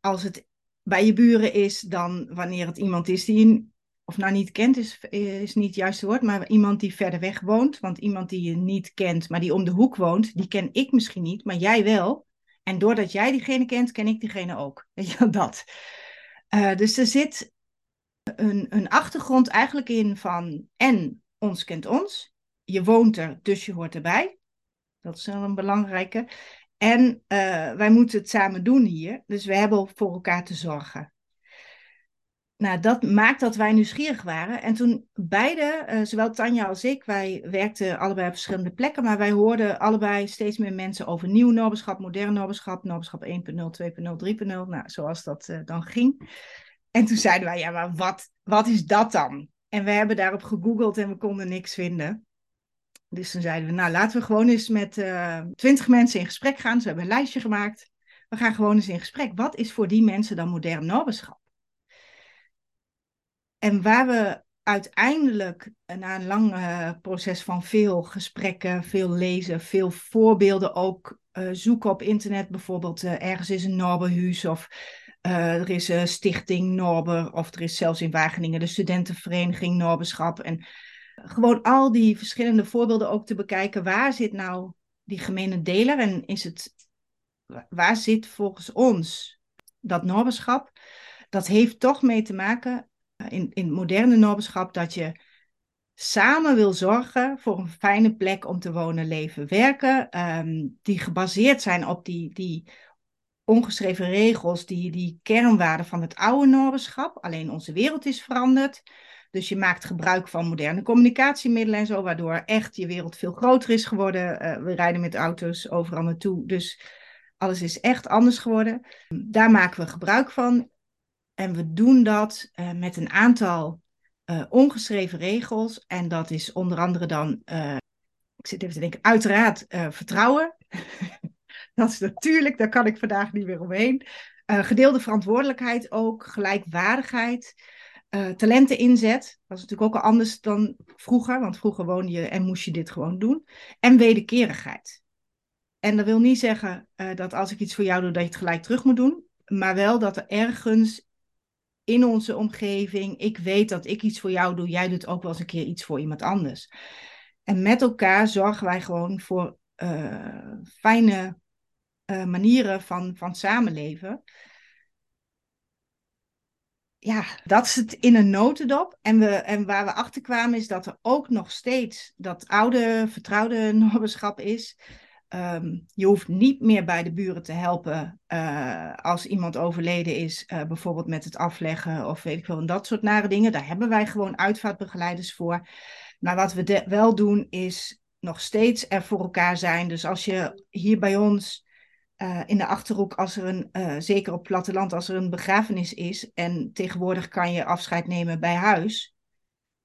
als het bij je buren is dan wanneer het iemand is die je of nou niet kent is, is niet het juiste woord, maar iemand die verder weg woont. Want iemand die je niet kent, maar die om de hoek woont, die ken ik misschien niet, maar jij wel. En doordat jij diegene kent, ken ik diegene ook. Weet je dat? Uh, dus er zit een, een achtergrond eigenlijk in van en ons kent ons. Je woont er, dus je hoort erbij. Dat is wel een belangrijke. En uh, wij moeten het samen doen hier. Dus we hebben voor elkaar te zorgen nou, dat maakt dat wij nieuwsgierig waren. En toen beide, uh, zowel Tanja als ik, wij werkten allebei op verschillende plekken, maar wij hoorden allebei steeds meer mensen over nieuw noberschap, modern noberschap, noberschap 1.0, 2.0, 3.0, nou, zoals dat uh, dan ging. En toen zeiden wij, ja, maar wat, wat is dat dan? En we hebben daarop gegoogeld en we konden niks vinden. Dus toen zeiden we, nou, laten we gewoon eens met uh, twintig mensen in gesprek gaan. Dus we hebben een lijstje gemaakt. We gaan gewoon eens in gesprek. Wat is voor die mensen dan modern noberschap? En waar we uiteindelijk, na een lang uh, proces van veel gesprekken, veel lezen, veel voorbeelden ook uh, zoeken op internet, bijvoorbeeld ergens is een Norberhuis of er is een stichting Norber of er is zelfs in Wageningen de studentenvereniging Norberschap. En gewoon al die verschillende voorbeelden ook te bekijken, waar zit nou die gemene deler en is het, waar zit volgens ons dat Norberschap? Dat heeft toch mee te maken in, in het moderne noberschap dat je samen wil zorgen voor een fijne plek om te wonen, leven, werken, ehm, die gebaseerd zijn op die, die ongeschreven regels, die, die kernwaarden van het oude noberschap. Alleen onze wereld is veranderd. Dus je maakt gebruik van moderne communicatiemiddelen en zo, waardoor echt je wereld veel groter is geworden. Uh, we rijden met auto's overal naartoe, dus alles is echt anders geworden. Daar maken we gebruik van. En we doen dat uh, met een aantal uh, ongeschreven regels. En dat is onder andere dan, uh, ik zit even te denken, uiteraard vertrouwen. dat is natuurlijk, daar kan ik vandaag niet meer omheen. gedeelde verantwoordelijkheid ook, gelijkwaardigheid. talenten inzet, dat is natuurlijk ook al anders dan vroeger, want vroeger woonde je en moest je dit gewoon doen. En wederkerigheid. En dat wil niet zeggen dat als ik iets voor jou doe, dat je het gelijk terug moet doen. Maar wel dat er ergens in onze omgeving. Ik weet dat ik iets voor jou doe, jij doet ook wel eens een keer iets voor iemand anders. En met elkaar zorgen wij gewoon voor uh, fijne uh, manieren van, van samenleven. Ja, dat is het in een notendop. En, we, en waar we achter kwamen is dat er ook nog steeds dat oude vertrouwde noberschap is. Ehm, je hoeft niet meer bij de buren te helpen uh, als iemand overleden is, uh, bijvoorbeeld met het afleggen of weet ik wel, en dat soort nare dingen. Daar hebben wij gewoon uitvaartbegeleiders voor. Maar wat we wel doen is nog steeds er voor elkaar zijn. Dus als je hier bij ons uh, in de achterhoek, als er een, zeker op platteland, als er een begrafenis is en tegenwoordig kan je afscheid nemen bij huis,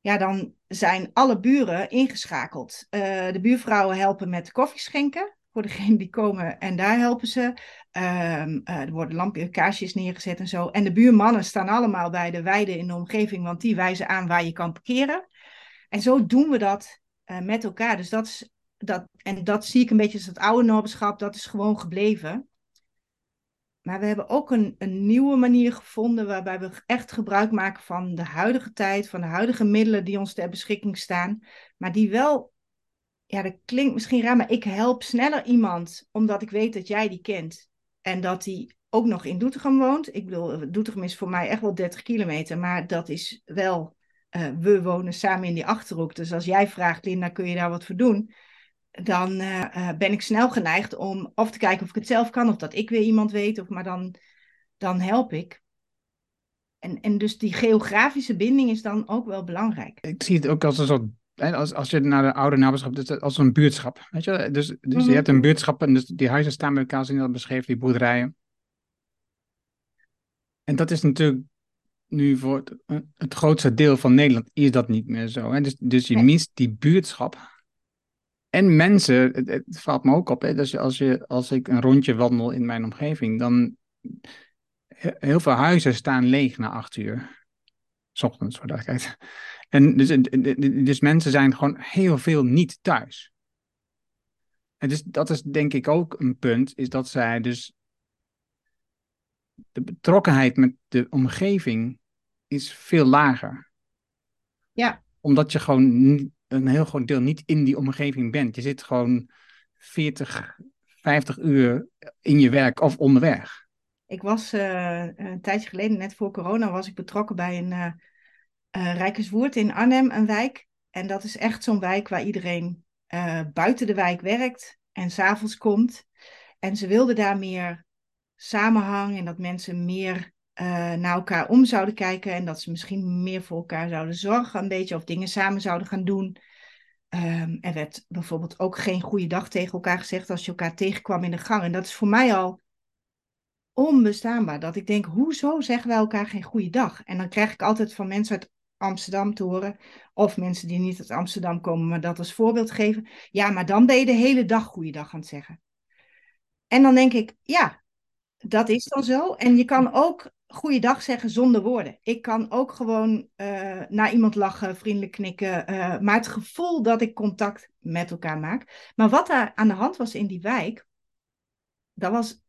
ja, dan zijn alle buren ingeschakeld. de buurvrouwen helpen met koffie schenken voor degene die komen en daar helpen ze. Um, er worden lampjes, kaarsjes neergezet en zo. En de buurmannen staan allemaal bij de weide in de omgeving, want die wijzen aan waar je kan parkeren. En zo doen we dat uh, met elkaar. Dus dat is, dat, en dat zie ik een beetje als het oude noberschap, dat is gewoon gebleven. Maar we hebben ook een, een nieuwe manier gevonden waarbij we echt gebruik maken van de huidige tijd, van de huidige middelen die ons ter beschikking staan, maar die wel ja, dat klinkt misschien raar, maar ik help sneller iemand omdat ik weet dat jij die kent. En dat die ook nog in Doetinchem woont. Ik bedoel, Doetinchem is voor mij echt wel 30 kilometer, maar dat is wel, uh, we wonen samen in die Achterhoek. Dus als jij vraagt, Linda, kun je daar wat voor doen? Dan uh, ben ik snel geneigd om of te kijken of ik het zelf kan, of dat ik weer iemand weet, of, maar dan, dan help ik. En, en dus die geografische binding is dan ook wel belangrijk. Ik zie het ook als een soort als, als je naar de oude naberschap, dus als een buurtschap, weet je, dus, dus Mhm. je hebt een buurtschap en dus die huizen staan bij elkaar, zoals je dat beschreef, die boerderijen. En dat is natuurlijk nu voor het, het grootste deel van Nederland is dat niet meer zo. Hè? Dus, dus je mist die buurtschap. En mensen, het, het valt me ook op, hè? Dus als, je, als ik een rondje wandel in mijn omgeving, dan he- heel veel huizen staan leeg na acht uur. 's ochtends, voor duidelijkheid. En dus, dus mensen zijn gewoon heel veel niet thuis. En dus dat is denk ik ook een punt, is dat zij dus de betrokkenheid met de omgeving is veel lager. Ja. Omdat je gewoon een heel groot deel niet in die omgeving bent. Je zit gewoon 40, 50 uur in je werk of onderweg. Ik was eh, een tijdje geleden, net voor corona, was ik betrokken bij een eh eh, Rijkerswoerd in Arnhem, een wijk. En dat is echt zo'n wijk waar iedereen eh, buiten de wijk werkt en s'avonds komt. En ze wilden daar meer samenhang en dat mensen meer eh, naar elkaar om zouden kijken. En dat ze misschien meer voor elkaar zouden zorgen, een beetje, of dingen samen zouden gaan doen. Ehm, er werd bijvoorbeeld ook geen goede dag tegen elkaar gezegd als je elkaar tegenkwam in de gang. En dat is voor mij al onbestaanbaar. Dat ik denk, hoezo zeggen wij elkaar geen goede dag? En dan krijg ik altijd van mensen uit Amsterdam te horen, of mensen die niet uit Amsterdam komen, maar dat als voorbeeld geven. Ja, maar dan ben je de hele dag goeiedag aan het zeggen. En dan denk ik, ja, dat is dan zo. En je kan ook goeiedag zeggen zonder woorden. Ik kan ook gewoon eh, naar iemand lachen, vriendelijk knikken, eh, maar het gevoel dat ik contact met elkaar maak. Maar wat daar aan de hand was in die wijk, dat was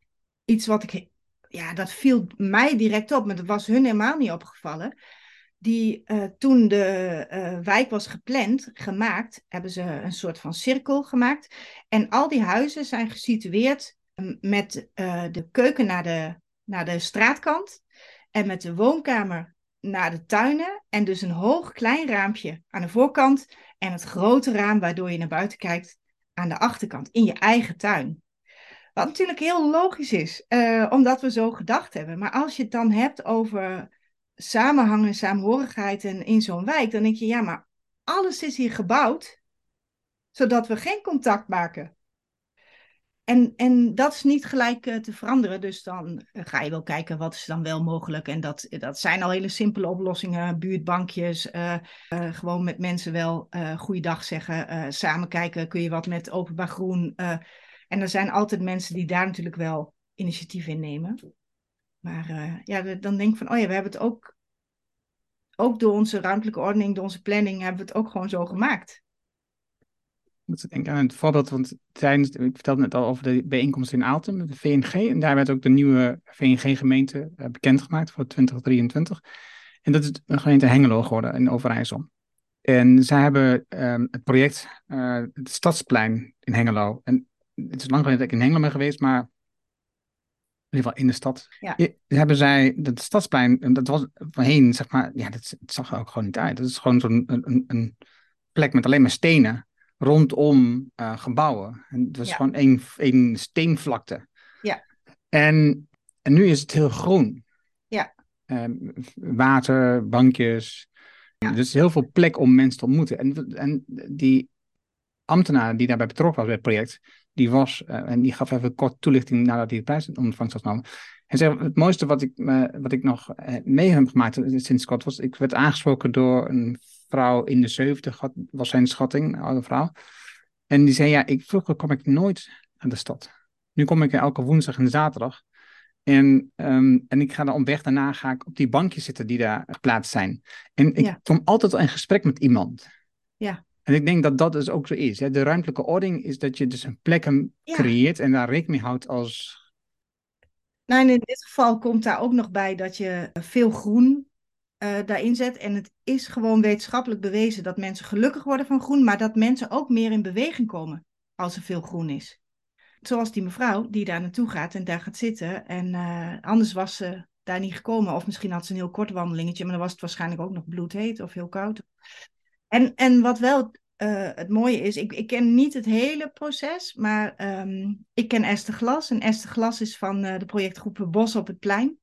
iets wat ik, ja, dat viel mij direct op, maar dat was hun helemaal niet opgevallen. Die, eh, toen de eh, wijk was gepland, gemaakt, hebben ze een soort van cirkel gemaakt. En al die huizen zijn gesitueerd met eh, de keuken naar de, naar de straatkant en met de woonkamer naar de tuinen. En dus een hoog klein raampje aan de voorkant en het grote raam waardoor je naar buiten kijkt aan de achterkant, in je eigen tuin. Wat natuurlijk heel logisch is, omdat we zo gedacht hebben. Maar als je het dan hebt over samenhang en saamhorigheid en in zo'n wijk, dan denk je, ja, maar alles is hier gebouwd zodat we geen contact maken. En, en dat is niet gelijk eh, te veranderen. Dus dan eh, ga je wel kijken wat is dan wel mogelijk. En dat, dat zijn al hele simpele oplossingen. Buurtbankjes, eh, eh, gewoon met mensen wel eh goeiedag zeggen. eh, samen kijken, kun je wat met openbaar groen. eh. en er zijn altijd mensen die daar natuurlijk wel initiatief in nemen. Maar eh, ja, dan denk ik van, oh ja, we hebben het ook, ook door onze ruimtelijke ordening, door onze planning, hebben we het ook gewoon zo gemaakt. Moet denken aan het voorbeeld, want tijdens, ik vertelde net al over de bijeenkomst in Aalten met de VNG. En daar werd ook de nieuwe VNG-gemeente eh, bekendgemaakt voor 2023. En dat is een gemeente Hengelo geworden in Overijssel. En zij hebben ehm, het project, eh, het Stadsplein in Hengelo. En het is lang geleden dat ik in Hengelo ben geweest, maar in ieder geval in de stad. Ja. Hebben zij, dat Stadsplein, dat was voorheen, zeg maar, ja, dat, zag er ook gewoon niet uit. Dat is gewoon zo'n een, een, plek met alleen maar stenen rondom eh, gebouwen. En het was Ja. gewoon één, één steenvlakte. Ja. En, en nu is het heel groen. Ja. Ehm, water, bankjes. Ja. Dus heel veel plek om mensen te ontmoeten. En, en die ambtenaar die daarbij betrokken was bij het project, die was, eh, en die gaf even kort toelichting nadat hij de prijs in ontvangst had genomen. Hij zei, het mooiste wat ik, wat ik nog eh, mee heb gemaakt sinds kort was, ik werd aangesproken door een vrouw in de 70, had- was zijn schatting, een oude vrouw. En die zei, ja, ik, vroeger kwam ik nooit naar de stad. Nu kom ik elke woensdag en zaterdag. En, ehm, en ik ga dan op weg daarna ga ik op die bankjes zitten die daar geplaatst zijn. En ik Ja. kom altijd in gesprek met iemand. Ja. En ik denk dat dat dus ook zo is. Hè. De ruimtelijke ordening is dat je dus een plek Ja. creëert en daar rekening mee houdt als... Nou, en in dit geval komt daar ook nog bij dat je veel groen eh, daarin zet. En het is gewoon wetenschappelijk bewezen dat mensen gelukkig worden van groen, maar dat mensen ook meer in beweging komen als er veel groen is. Zoals die mevrouw die daar naartoe gaat en daar gaat zitten. En eh, anders was ze daar niet gekomen. Of misschien had ze een heel kort wandelingetje, maar dan was het waarschijnlijk ook nog bloedheet of heel koud. En, en wat wel eh, het mooie is, ik, ik ken niet het hele proces, maar ehm, ik ken Esther Glas. En Esther Glas is van eh, de projectgroep Bos op het Plein.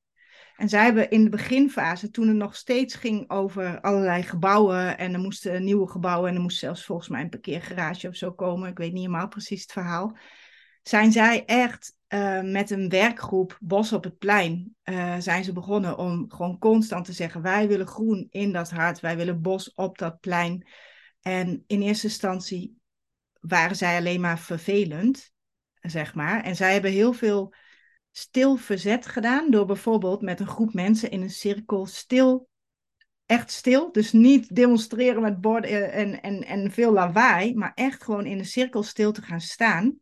En zij hebben in de beginfase, toen het nog steeds ging over allerlei gebouwen en er moesten nieuwe gebouwen en er moest zelfs volgens mij een parkeergarage of zo komen, ik weet niet helemaal precies het verhaal, zijn zij echt uh, met een werkgroep Bos op het Plein, uh, zijn ze begonnen om gewoon constant te zeggen, wij willen groen in dat hart, wij willen bos op dat plein. En in eerste instantie waren zij alleen maar vervelend, zeg maar. En zij hebben heel veel stil verzet gedaan door bijvoorbeeld met een groep mensen in een cirkel stil, echt stil, dus niet demonstreren met borden en, en, en veel lawaai, maar echt gewoon in een cirkel stil te gaan staan.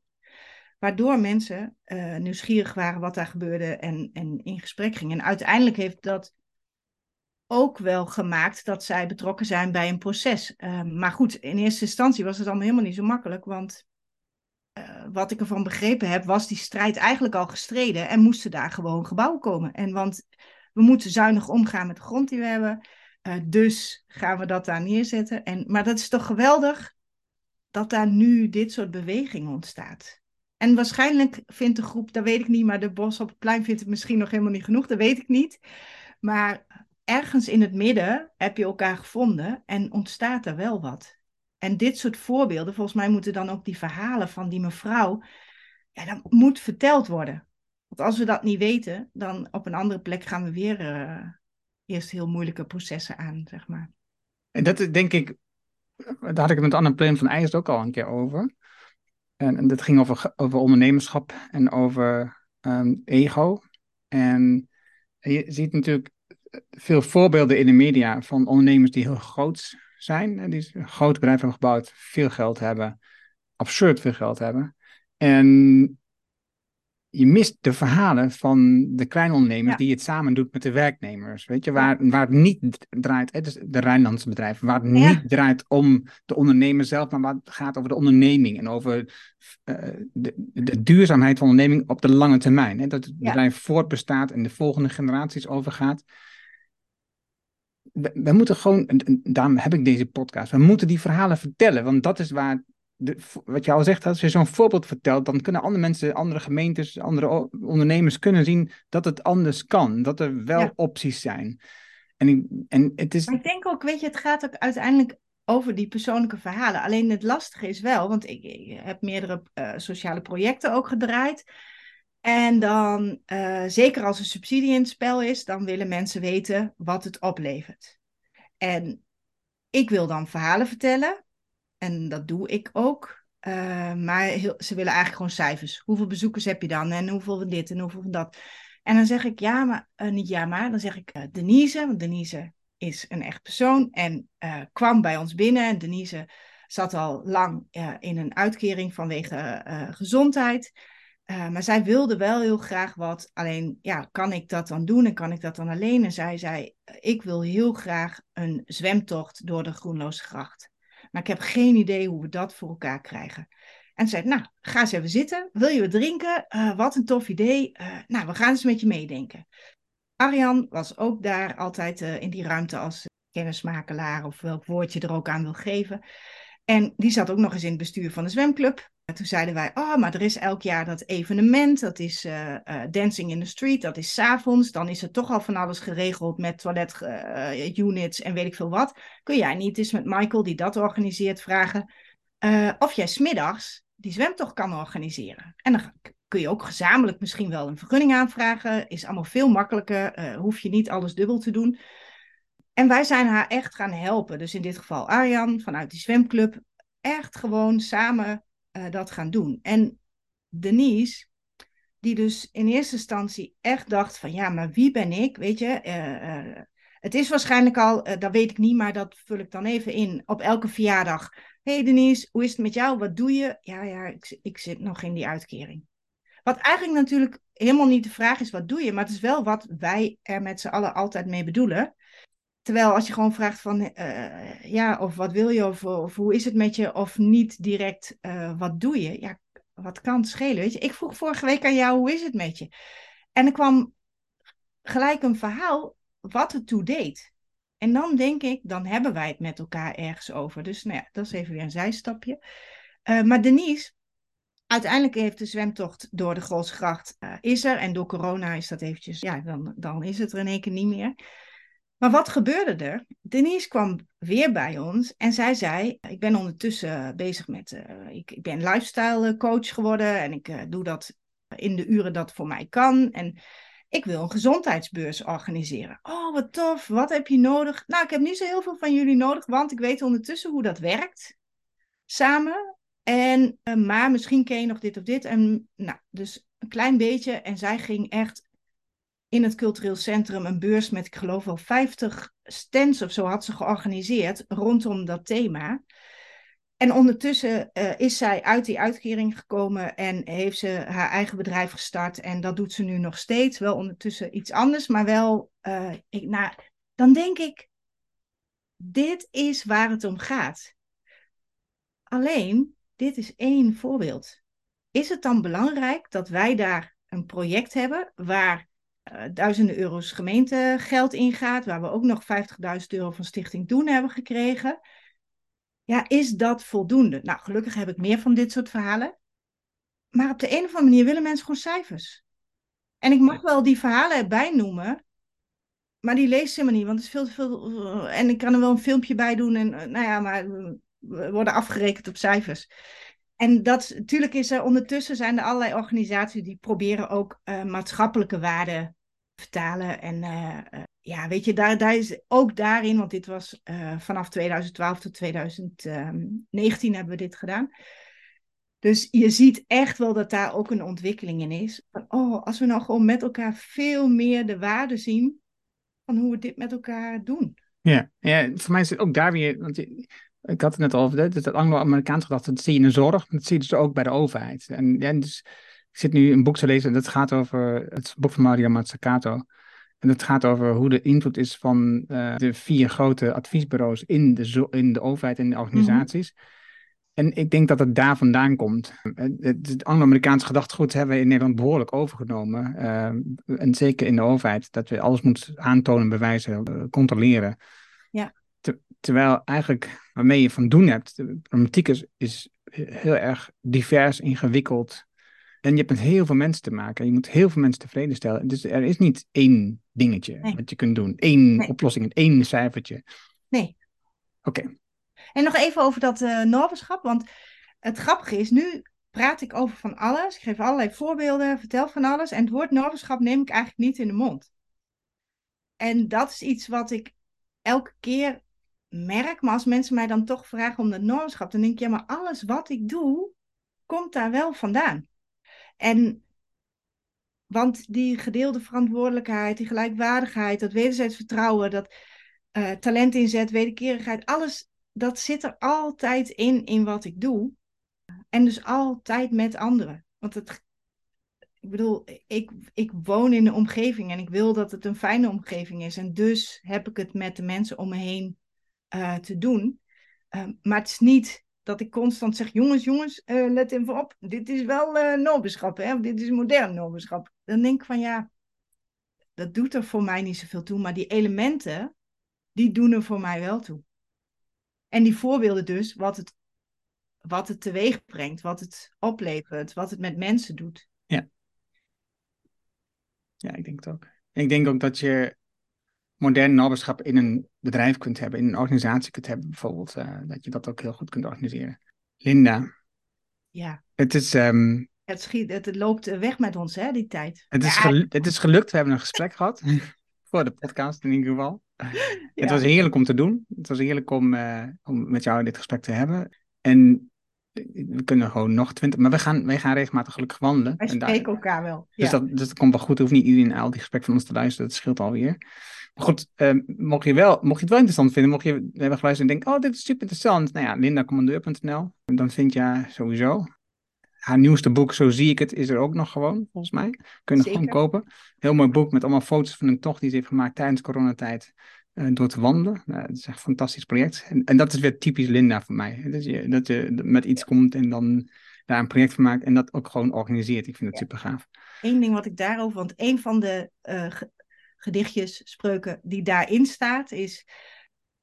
Waardoor mensen uh, nieuwsgierig waren wat daar gebeurde en, en in gesprek gingen. En uiteindelijk heeft dat ook wel gemaakt dat zij betrokken zijn bij een proces. Uh, maar goed, in eerste instantie was het allemaal helemaal niet zo makkelijk, want uh, wat ik ervan begrepen heb, was die strijd eigenlijk al gestreden en moesten daar gewoon gebouwen komen. En want we moeten zuinig omgaan met de grond die we hebben, uh, dus gaan we dat daar neerzetten. En, maar dat is toch geweldig dat daar nu dit soort beweging ontstaat. En waarschijnlijk vindt de groep, dat weet ik niet, maar de Bos op het Plein vindt het misschien nog helemaal niet genoeg, dat weet ik niet. Maar ergens in het midden heb je elkaar gevonden en ontstaat er wel wat. En dit soort voorbeelden, volgens mij moeten dan ook die verhalen van die mevrouw, ja, dat moet verteld worden. Want als we dat niet weten, dan op een andere plek gaan we weer uh, eerst heel moeilijke processen aan, zeg maar. En dat denk ik, daar had ik het met Anne Plein van IJs ook al een keer over. En, en dat ging over, over ondernemerschap en over um, ego. En je ziet natuurlijk veel voorbeelden in de media van ondernemers die heel groot zijn. Die een groot bedrijf hebben gebouwd, veel geld hebben, absurd veel geld hebben. En je mist de verhalen van de kleine ondernemers ja. die het samen doet met de werknemers. Weet je, waar, waar het niet draait, het is de Rijnlandse bedrijven, waar het ja. niet draait om de ondernemer zelf, maar waar het gaat over de onderneming en over uh, de, de, duurzaamheid van de onderneming op de lange termijn. Hè? Dat het ja. bedrijf voortbestaat en de volgende generaties overgaat. We, we moeten gewoon, daarom heb ik deze podcast, we moeten die verhalen vertellen, want dat is waar de, wat je al zegt, als je zo'n voorbeeld vertelt, dan kunnen andere mensen, andere gemeentes, andere ondernemers kunnen zien dat het anders kan. Dat er wel ja. opties zijn. En, ik, en het is... Maar ik denk ook, weet je, het gaat ook uiteindelijk over die persoonlijke verhalen. Alleen het lastige is wel, want ik, ik heb meerdere uh, sociale projecten ook gedraaid. En dan, uh, zeker als er subsidie in het spel is, dan willen mensen weten wat het oplevert. En ik wil dan verhalen vertellen. En dat doe ik ook. Uh, maar ze willen eigenlijk gewoon cijfers. Hoeveel bezoekers heb je dan? En hoeveel van dit en hoeveel van dat? En dan zeg ik ja, maar uh, niet ja, maar. Dan zeg ik uh, Denise, want Denise is een echt persoon en kwam bij ons binnen. En Denise zat al lang in een uitkering vanwege gezondheid. maar zij wilde wel heel graag wat. Alleen, ja, kan ik dat dan doen en kan ik dat dan alleen? En zij zei, ik wil heel graag een zwemtocht door de Groenloosgracht. Maar ik heb geen idee hoe we dat voor elkaar krijgen. En zei, nou, ga eens even zitten. Wil je wat drinken? Uh, wat een tof idee. Uh, nou, we gaan eens met je meedenken. Arjan was ook daar altijd uh, in die ruimte als kennismakelaar of welk woord je er ook aan wil geven. En die zat ook nog eens in het bestuur van de zwemclub. En toen zeiden wij, oh, maar er is elk jaar dat evenement, dat is uh, uh, Dancing in the Street, dat is s'avonds. Dan is er toch al van alles geregeld met toiletunits uh, en weet ik veel wat. Kun jij niet eens met Michael, die dat organiseert, vragen of jij smiddags die zwemtocht kan organiseren? En dan kun je ook gezamenlijk misschien wel een vergunning aanvragen. Is allemaal veel makkelijker, hoef je niet alles dubbel te doen. En wij zijn haar echt gaan helpen. Dus in dit geval Arjan vanuit die zwemclub. Echt gewoon samen uh, dat gaan doen. En Denise, die dus in eerste instantie echt dacht van ja, maar wie ben ik? Weet je, uh, uh, het is waarschijnlijk al, dat weet ik niet, maar dat vul ik dan even in op elke verjaardag. hey Denise, hoe is het met jou? Wat doe je? Ja, ja, ik, ik zit nog in die uitkering. Wat eigenlijk natuurlijk helemaal niet de vraag is, wat doe je? Maar het is wel wat wij er met z'n allen altijd mee bedoelen. Terwijl als je gewoon vraagt van, uh, ja, of wat wil je, of, of, hoe is het met je, of niet direct, uh, wat doe je? Ja, wat kan het schelen, weet je? Ik vroeg vorige week aan jou, hoe is het met je? En er kwam gelijk een verhaal wat het toe deed. En dan denk ik, dan hebben wij het met elkaar ergens over. Dus nou ja, dat is even weer een zijstapje. Uh, maar Denise, uiteindelijk heeft de zwemtocht door de Grolsgracht uh, is er. En door corona is dat eventjes, ja, dan, dan is het er in één keer niet meer. Maar wat gebeurde er? Denise kwam weer bij ons en zij zei: Ik ben ondertussen bezig met. Uh, ik, ik, ben lifestyle coach geworden en ik doe dat in de uren dat voor mij kan. En ik wil een gezondheidsbeurs organiseren. Oh, wat tof. Wat heb je nodig? Nou, ik heb niet zo heel veel van jullie nodig, want ik weet ondertussen hoe dat werkt. Samen. En, maar misschien ken je nog dit of dit. En nou, dus een klein beetje. En zij ging echt in het cultureel centrum een beurs met, ik geloof wel 50 stands of zo had ze georganiseerd rondom dat thema. En ondertussen uh, is zij uit die uitkering gekomen en heeft ze haar eigen bedrijf gestart. En dat doet ze nu nog steeds. Wel ondertussen iets anders, maar wel. Uh, ik, nou, dan denk ik, dit is waar het om gaat. Alleen, dit is één voorbeeld. Is het dan belangrijk dat wij daar een project hebben waar duizenden euro's gemeentegeld ingaat, waar we ook nog 50.000 euro van Stichting Doen hebben gekregen? Ja, is dat voldoende? Nou, gelukkig heb ik meer van dit soort verhalen. Maar op de een of andere manier willen mensen gewoon cijfers. En ik mag wel die verhalen erbij noemen, maar die leest ze helemaal niet, want het is veel te veel. En ik kan er wel een filmpje bij doen. En nou ja, maar we worden afgerekend op cijfers. En dat, natuurlijk is er ondertussen zijn er allerlei organisaties die proberen ook uh, maatschappelijke waarden vertalen. En uh, uh, ja, weet je, daar, daar is ook daarin, want dit was vanaf 2012 tot 2019 hebben we dit gedaan. Dus je ziet echt wel dat daar ook een ontwikkeling in is. Van, oh, als we nou gewoon met elkaar veel meer de waarde zien van hoe we dit met elkaar doen. Ja, ja voor mij is het ook daar weer, want ik had het net al over, dat, Anglo-Amerikaans gedachte, dat zie je in de zorg, dat zie je dus ook bij de overheid. En ja, dus, ik zit nu een boek te lezen en dat gaat over het boek van Maria Mazzucato. En dat gaat over hoe de invloed is van uh, de vier grote adviesbureaus in de, in de overheid en de organisaties. Mm -hmm. En ik denk dat het daar vandaan komt. Het, het Anglo-Amerikaanse gedachtegoed hebben we in Nederland behoorlijk overgenomen. Uh, en zeker in de overheid, dat we alles moeten aantonen, bewijzen, uh, controleren. Ja. Ter, terwijl eigenlijk waarmee je van doen hebt, de problematiek is, is heel erg divers, ingewikkeld. En je hebt met heel veel mensen te maken. Je moet heel veel mensen tevreden stellen. Dus er is niet één dingetje nee. wat je kunt doen. Eén nee. oplossing, één cijfertje. Nee. Oké. Okay. En nog even over dat uh, normenschap. Want het grappige is, nu praat ik over van alles. Ik geef allerlei voorbeelden, vertel van alles. En het woord normenschap neem ik eigenlijk niet in de mond. En dat is iets wat ik elke keer merk. Maar als mensen mij dan toch vragen om dat normenschap, dan denk ik, ja, maar alles wat ik doe, komt daar wel vandaan. En want die gedeelde verantwoordelijkheid, die gelijkwaardigheid, dat wederzijds vertrouwen, dat uh, talent inzet, wederkerigheid, alles dat zit er altijd in, in wat ik doe. En dus altijd met anderen. Want het, ik bedoel, ik, ik woon in een omgeving en ik wil dat het een fijne omgeving is. En dus heb ik het met de mensen om me heen uh, te doen. Uh, maar het is niet dat ik constant zeg, jongens, jongens, uh, let even op. Dit is wel uh, nobenschap, hè? dit is modern nobenschap. Dan denk ik van ja, dat doet er voor mij niet zoveel toe. Maar die elementen, die doen er voor mij wel toe. En die voorbeelden dus, wat het, wat het teweeg brengt, wat het oplevert, wat het met mensen doet. Ja. Ja, ik denk het ook. Ik denk ook dat je modern naberschap in een bedrijf kunt hebben, in een organisatie kunt hebben bijvoorbeeld, uh, dat je dat ook heel goed kunt organiseren. Linda. Ja. Het is... Um, het, schiet, het loopt weg met ons, hè, die tijd. Het is, ja. het is gelukt, we hebben een gesprek gehad. Voor de podcast in ieder geval. Ja. Het was heerlijk om te doen. Het was heerlijk om, uh, om met jou dit gesprek te hebben. En we kunnen gewoon nog twintig, maar we gaan, wij gaan regelmatig gelukkig wandelen. Wij spreken daar, elkaar wel. Dus, ja. dat, dus dat komt wel goed. Hoeft niet iedereen al die gesprekken van ons te luisteren. Dat scheelt alweer. Maar goed, uh, mocht, je wel, mocht je het wel interessant vinden, mocht je hebben geluisterd en denken, oh, dit is super interessant. Nou ja, lindacommandeur.nl. Dan vind je sowieso. Haar nieuwste boek, Zo zie ik het, is er ook nog gewoon, volgens mij. Kun je nog gewoon kopen. Heel mooi boek met allemaal foto's van een tocht die ze heeft gemaakt tijdens coronatijd. Uh, door te wandelen. Uh, het is echt een fantastisch project. En, en, dat is weer typisch Linda voor mij. Dat je, dat je met iets komt en dan daar een project van maakt en dat ook gewoon organiseert. Ik vind het ja. super gaaf. Eén ding wat ik daarover, want een van de uh, gedichtjes, spreuken die daarin staat, is: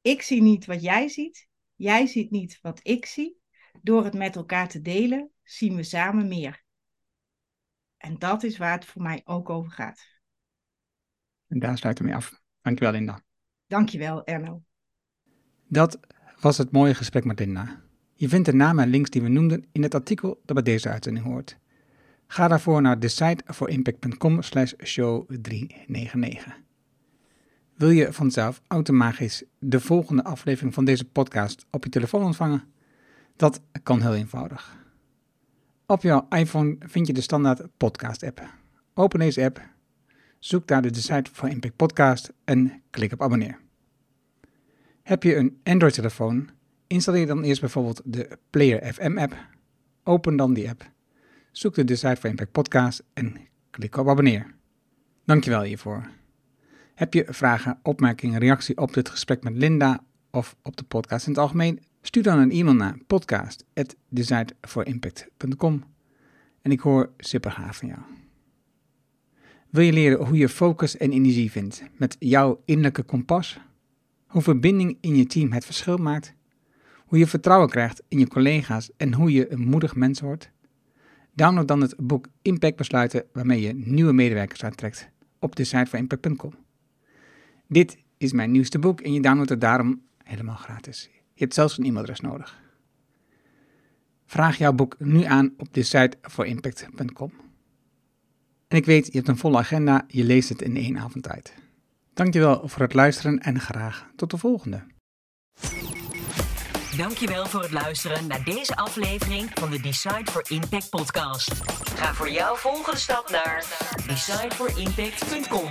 Ik zie niet wat jij ziet, jij ziet niet wat ik zie. Door het met elkaar te delen, zien we samen meer. En dat is waar het voor mij ook over gaat. En daar sluiten we mee af. Dankjewel, Linda. Dankjewel, Erno. Dat was het mooie gesprek met. Je vindt de namen en links die we noemden in het artikel dat bij deze uitzending hoort. Ga daarvoor naar decideforimpact.com slash show 399. Wil je vanzelf automatisch de volgende aflevering van deze podcast op je telefoon ontvangen? Dat kan heel eenvoudig. Op jouw iPhone vind je de standaard podcast app. Open deze app, zoek daar de Decide for Impact podcast en klik op abonneer. Heb je een Android telefoon? Installeer dan eerst bijvoorbeeld de Player FM app. Open dan die app. Zoek de Decide for Impact podcast en klik op abonneer. Dankjewel hiervoor. Heb je vragen, opmerkingen, reactie op dit gesprek met Linda of op de podcast in het algemeen? Stuur dan een e-mail naar podcast.decideforimpact.com en ik hoor super gaaf van jou. Wil je leren hoe je focus en energie vindt met jouw innerlijke kompas? Hoe verbinding in je team het verschil maakt? Hoe je vertrouwen krijgt in je collega's en hoe je een moedig mens wordt? Download dan het boek Impact Besluiten waarmee je nieuwe medewerkers aantrekt op decideforimpact.com. Dit is mijn nieuwste boek en je downloadt het daarom helemaal gratis. Je hebt zelfs een e-mailadres nodig. Vraag jouw boek nu aan op decideforimpact.com. En ik weet, je hebt een volle agenda, je leest het in één avond tijd. Dankjewel voor het luisteren en graag tot de volgende. Dankjewel voor het luisteren naar deze aflevering van de Decide for Impact podcast. Ga voor jouw volgende stap naar decideforimpact.com.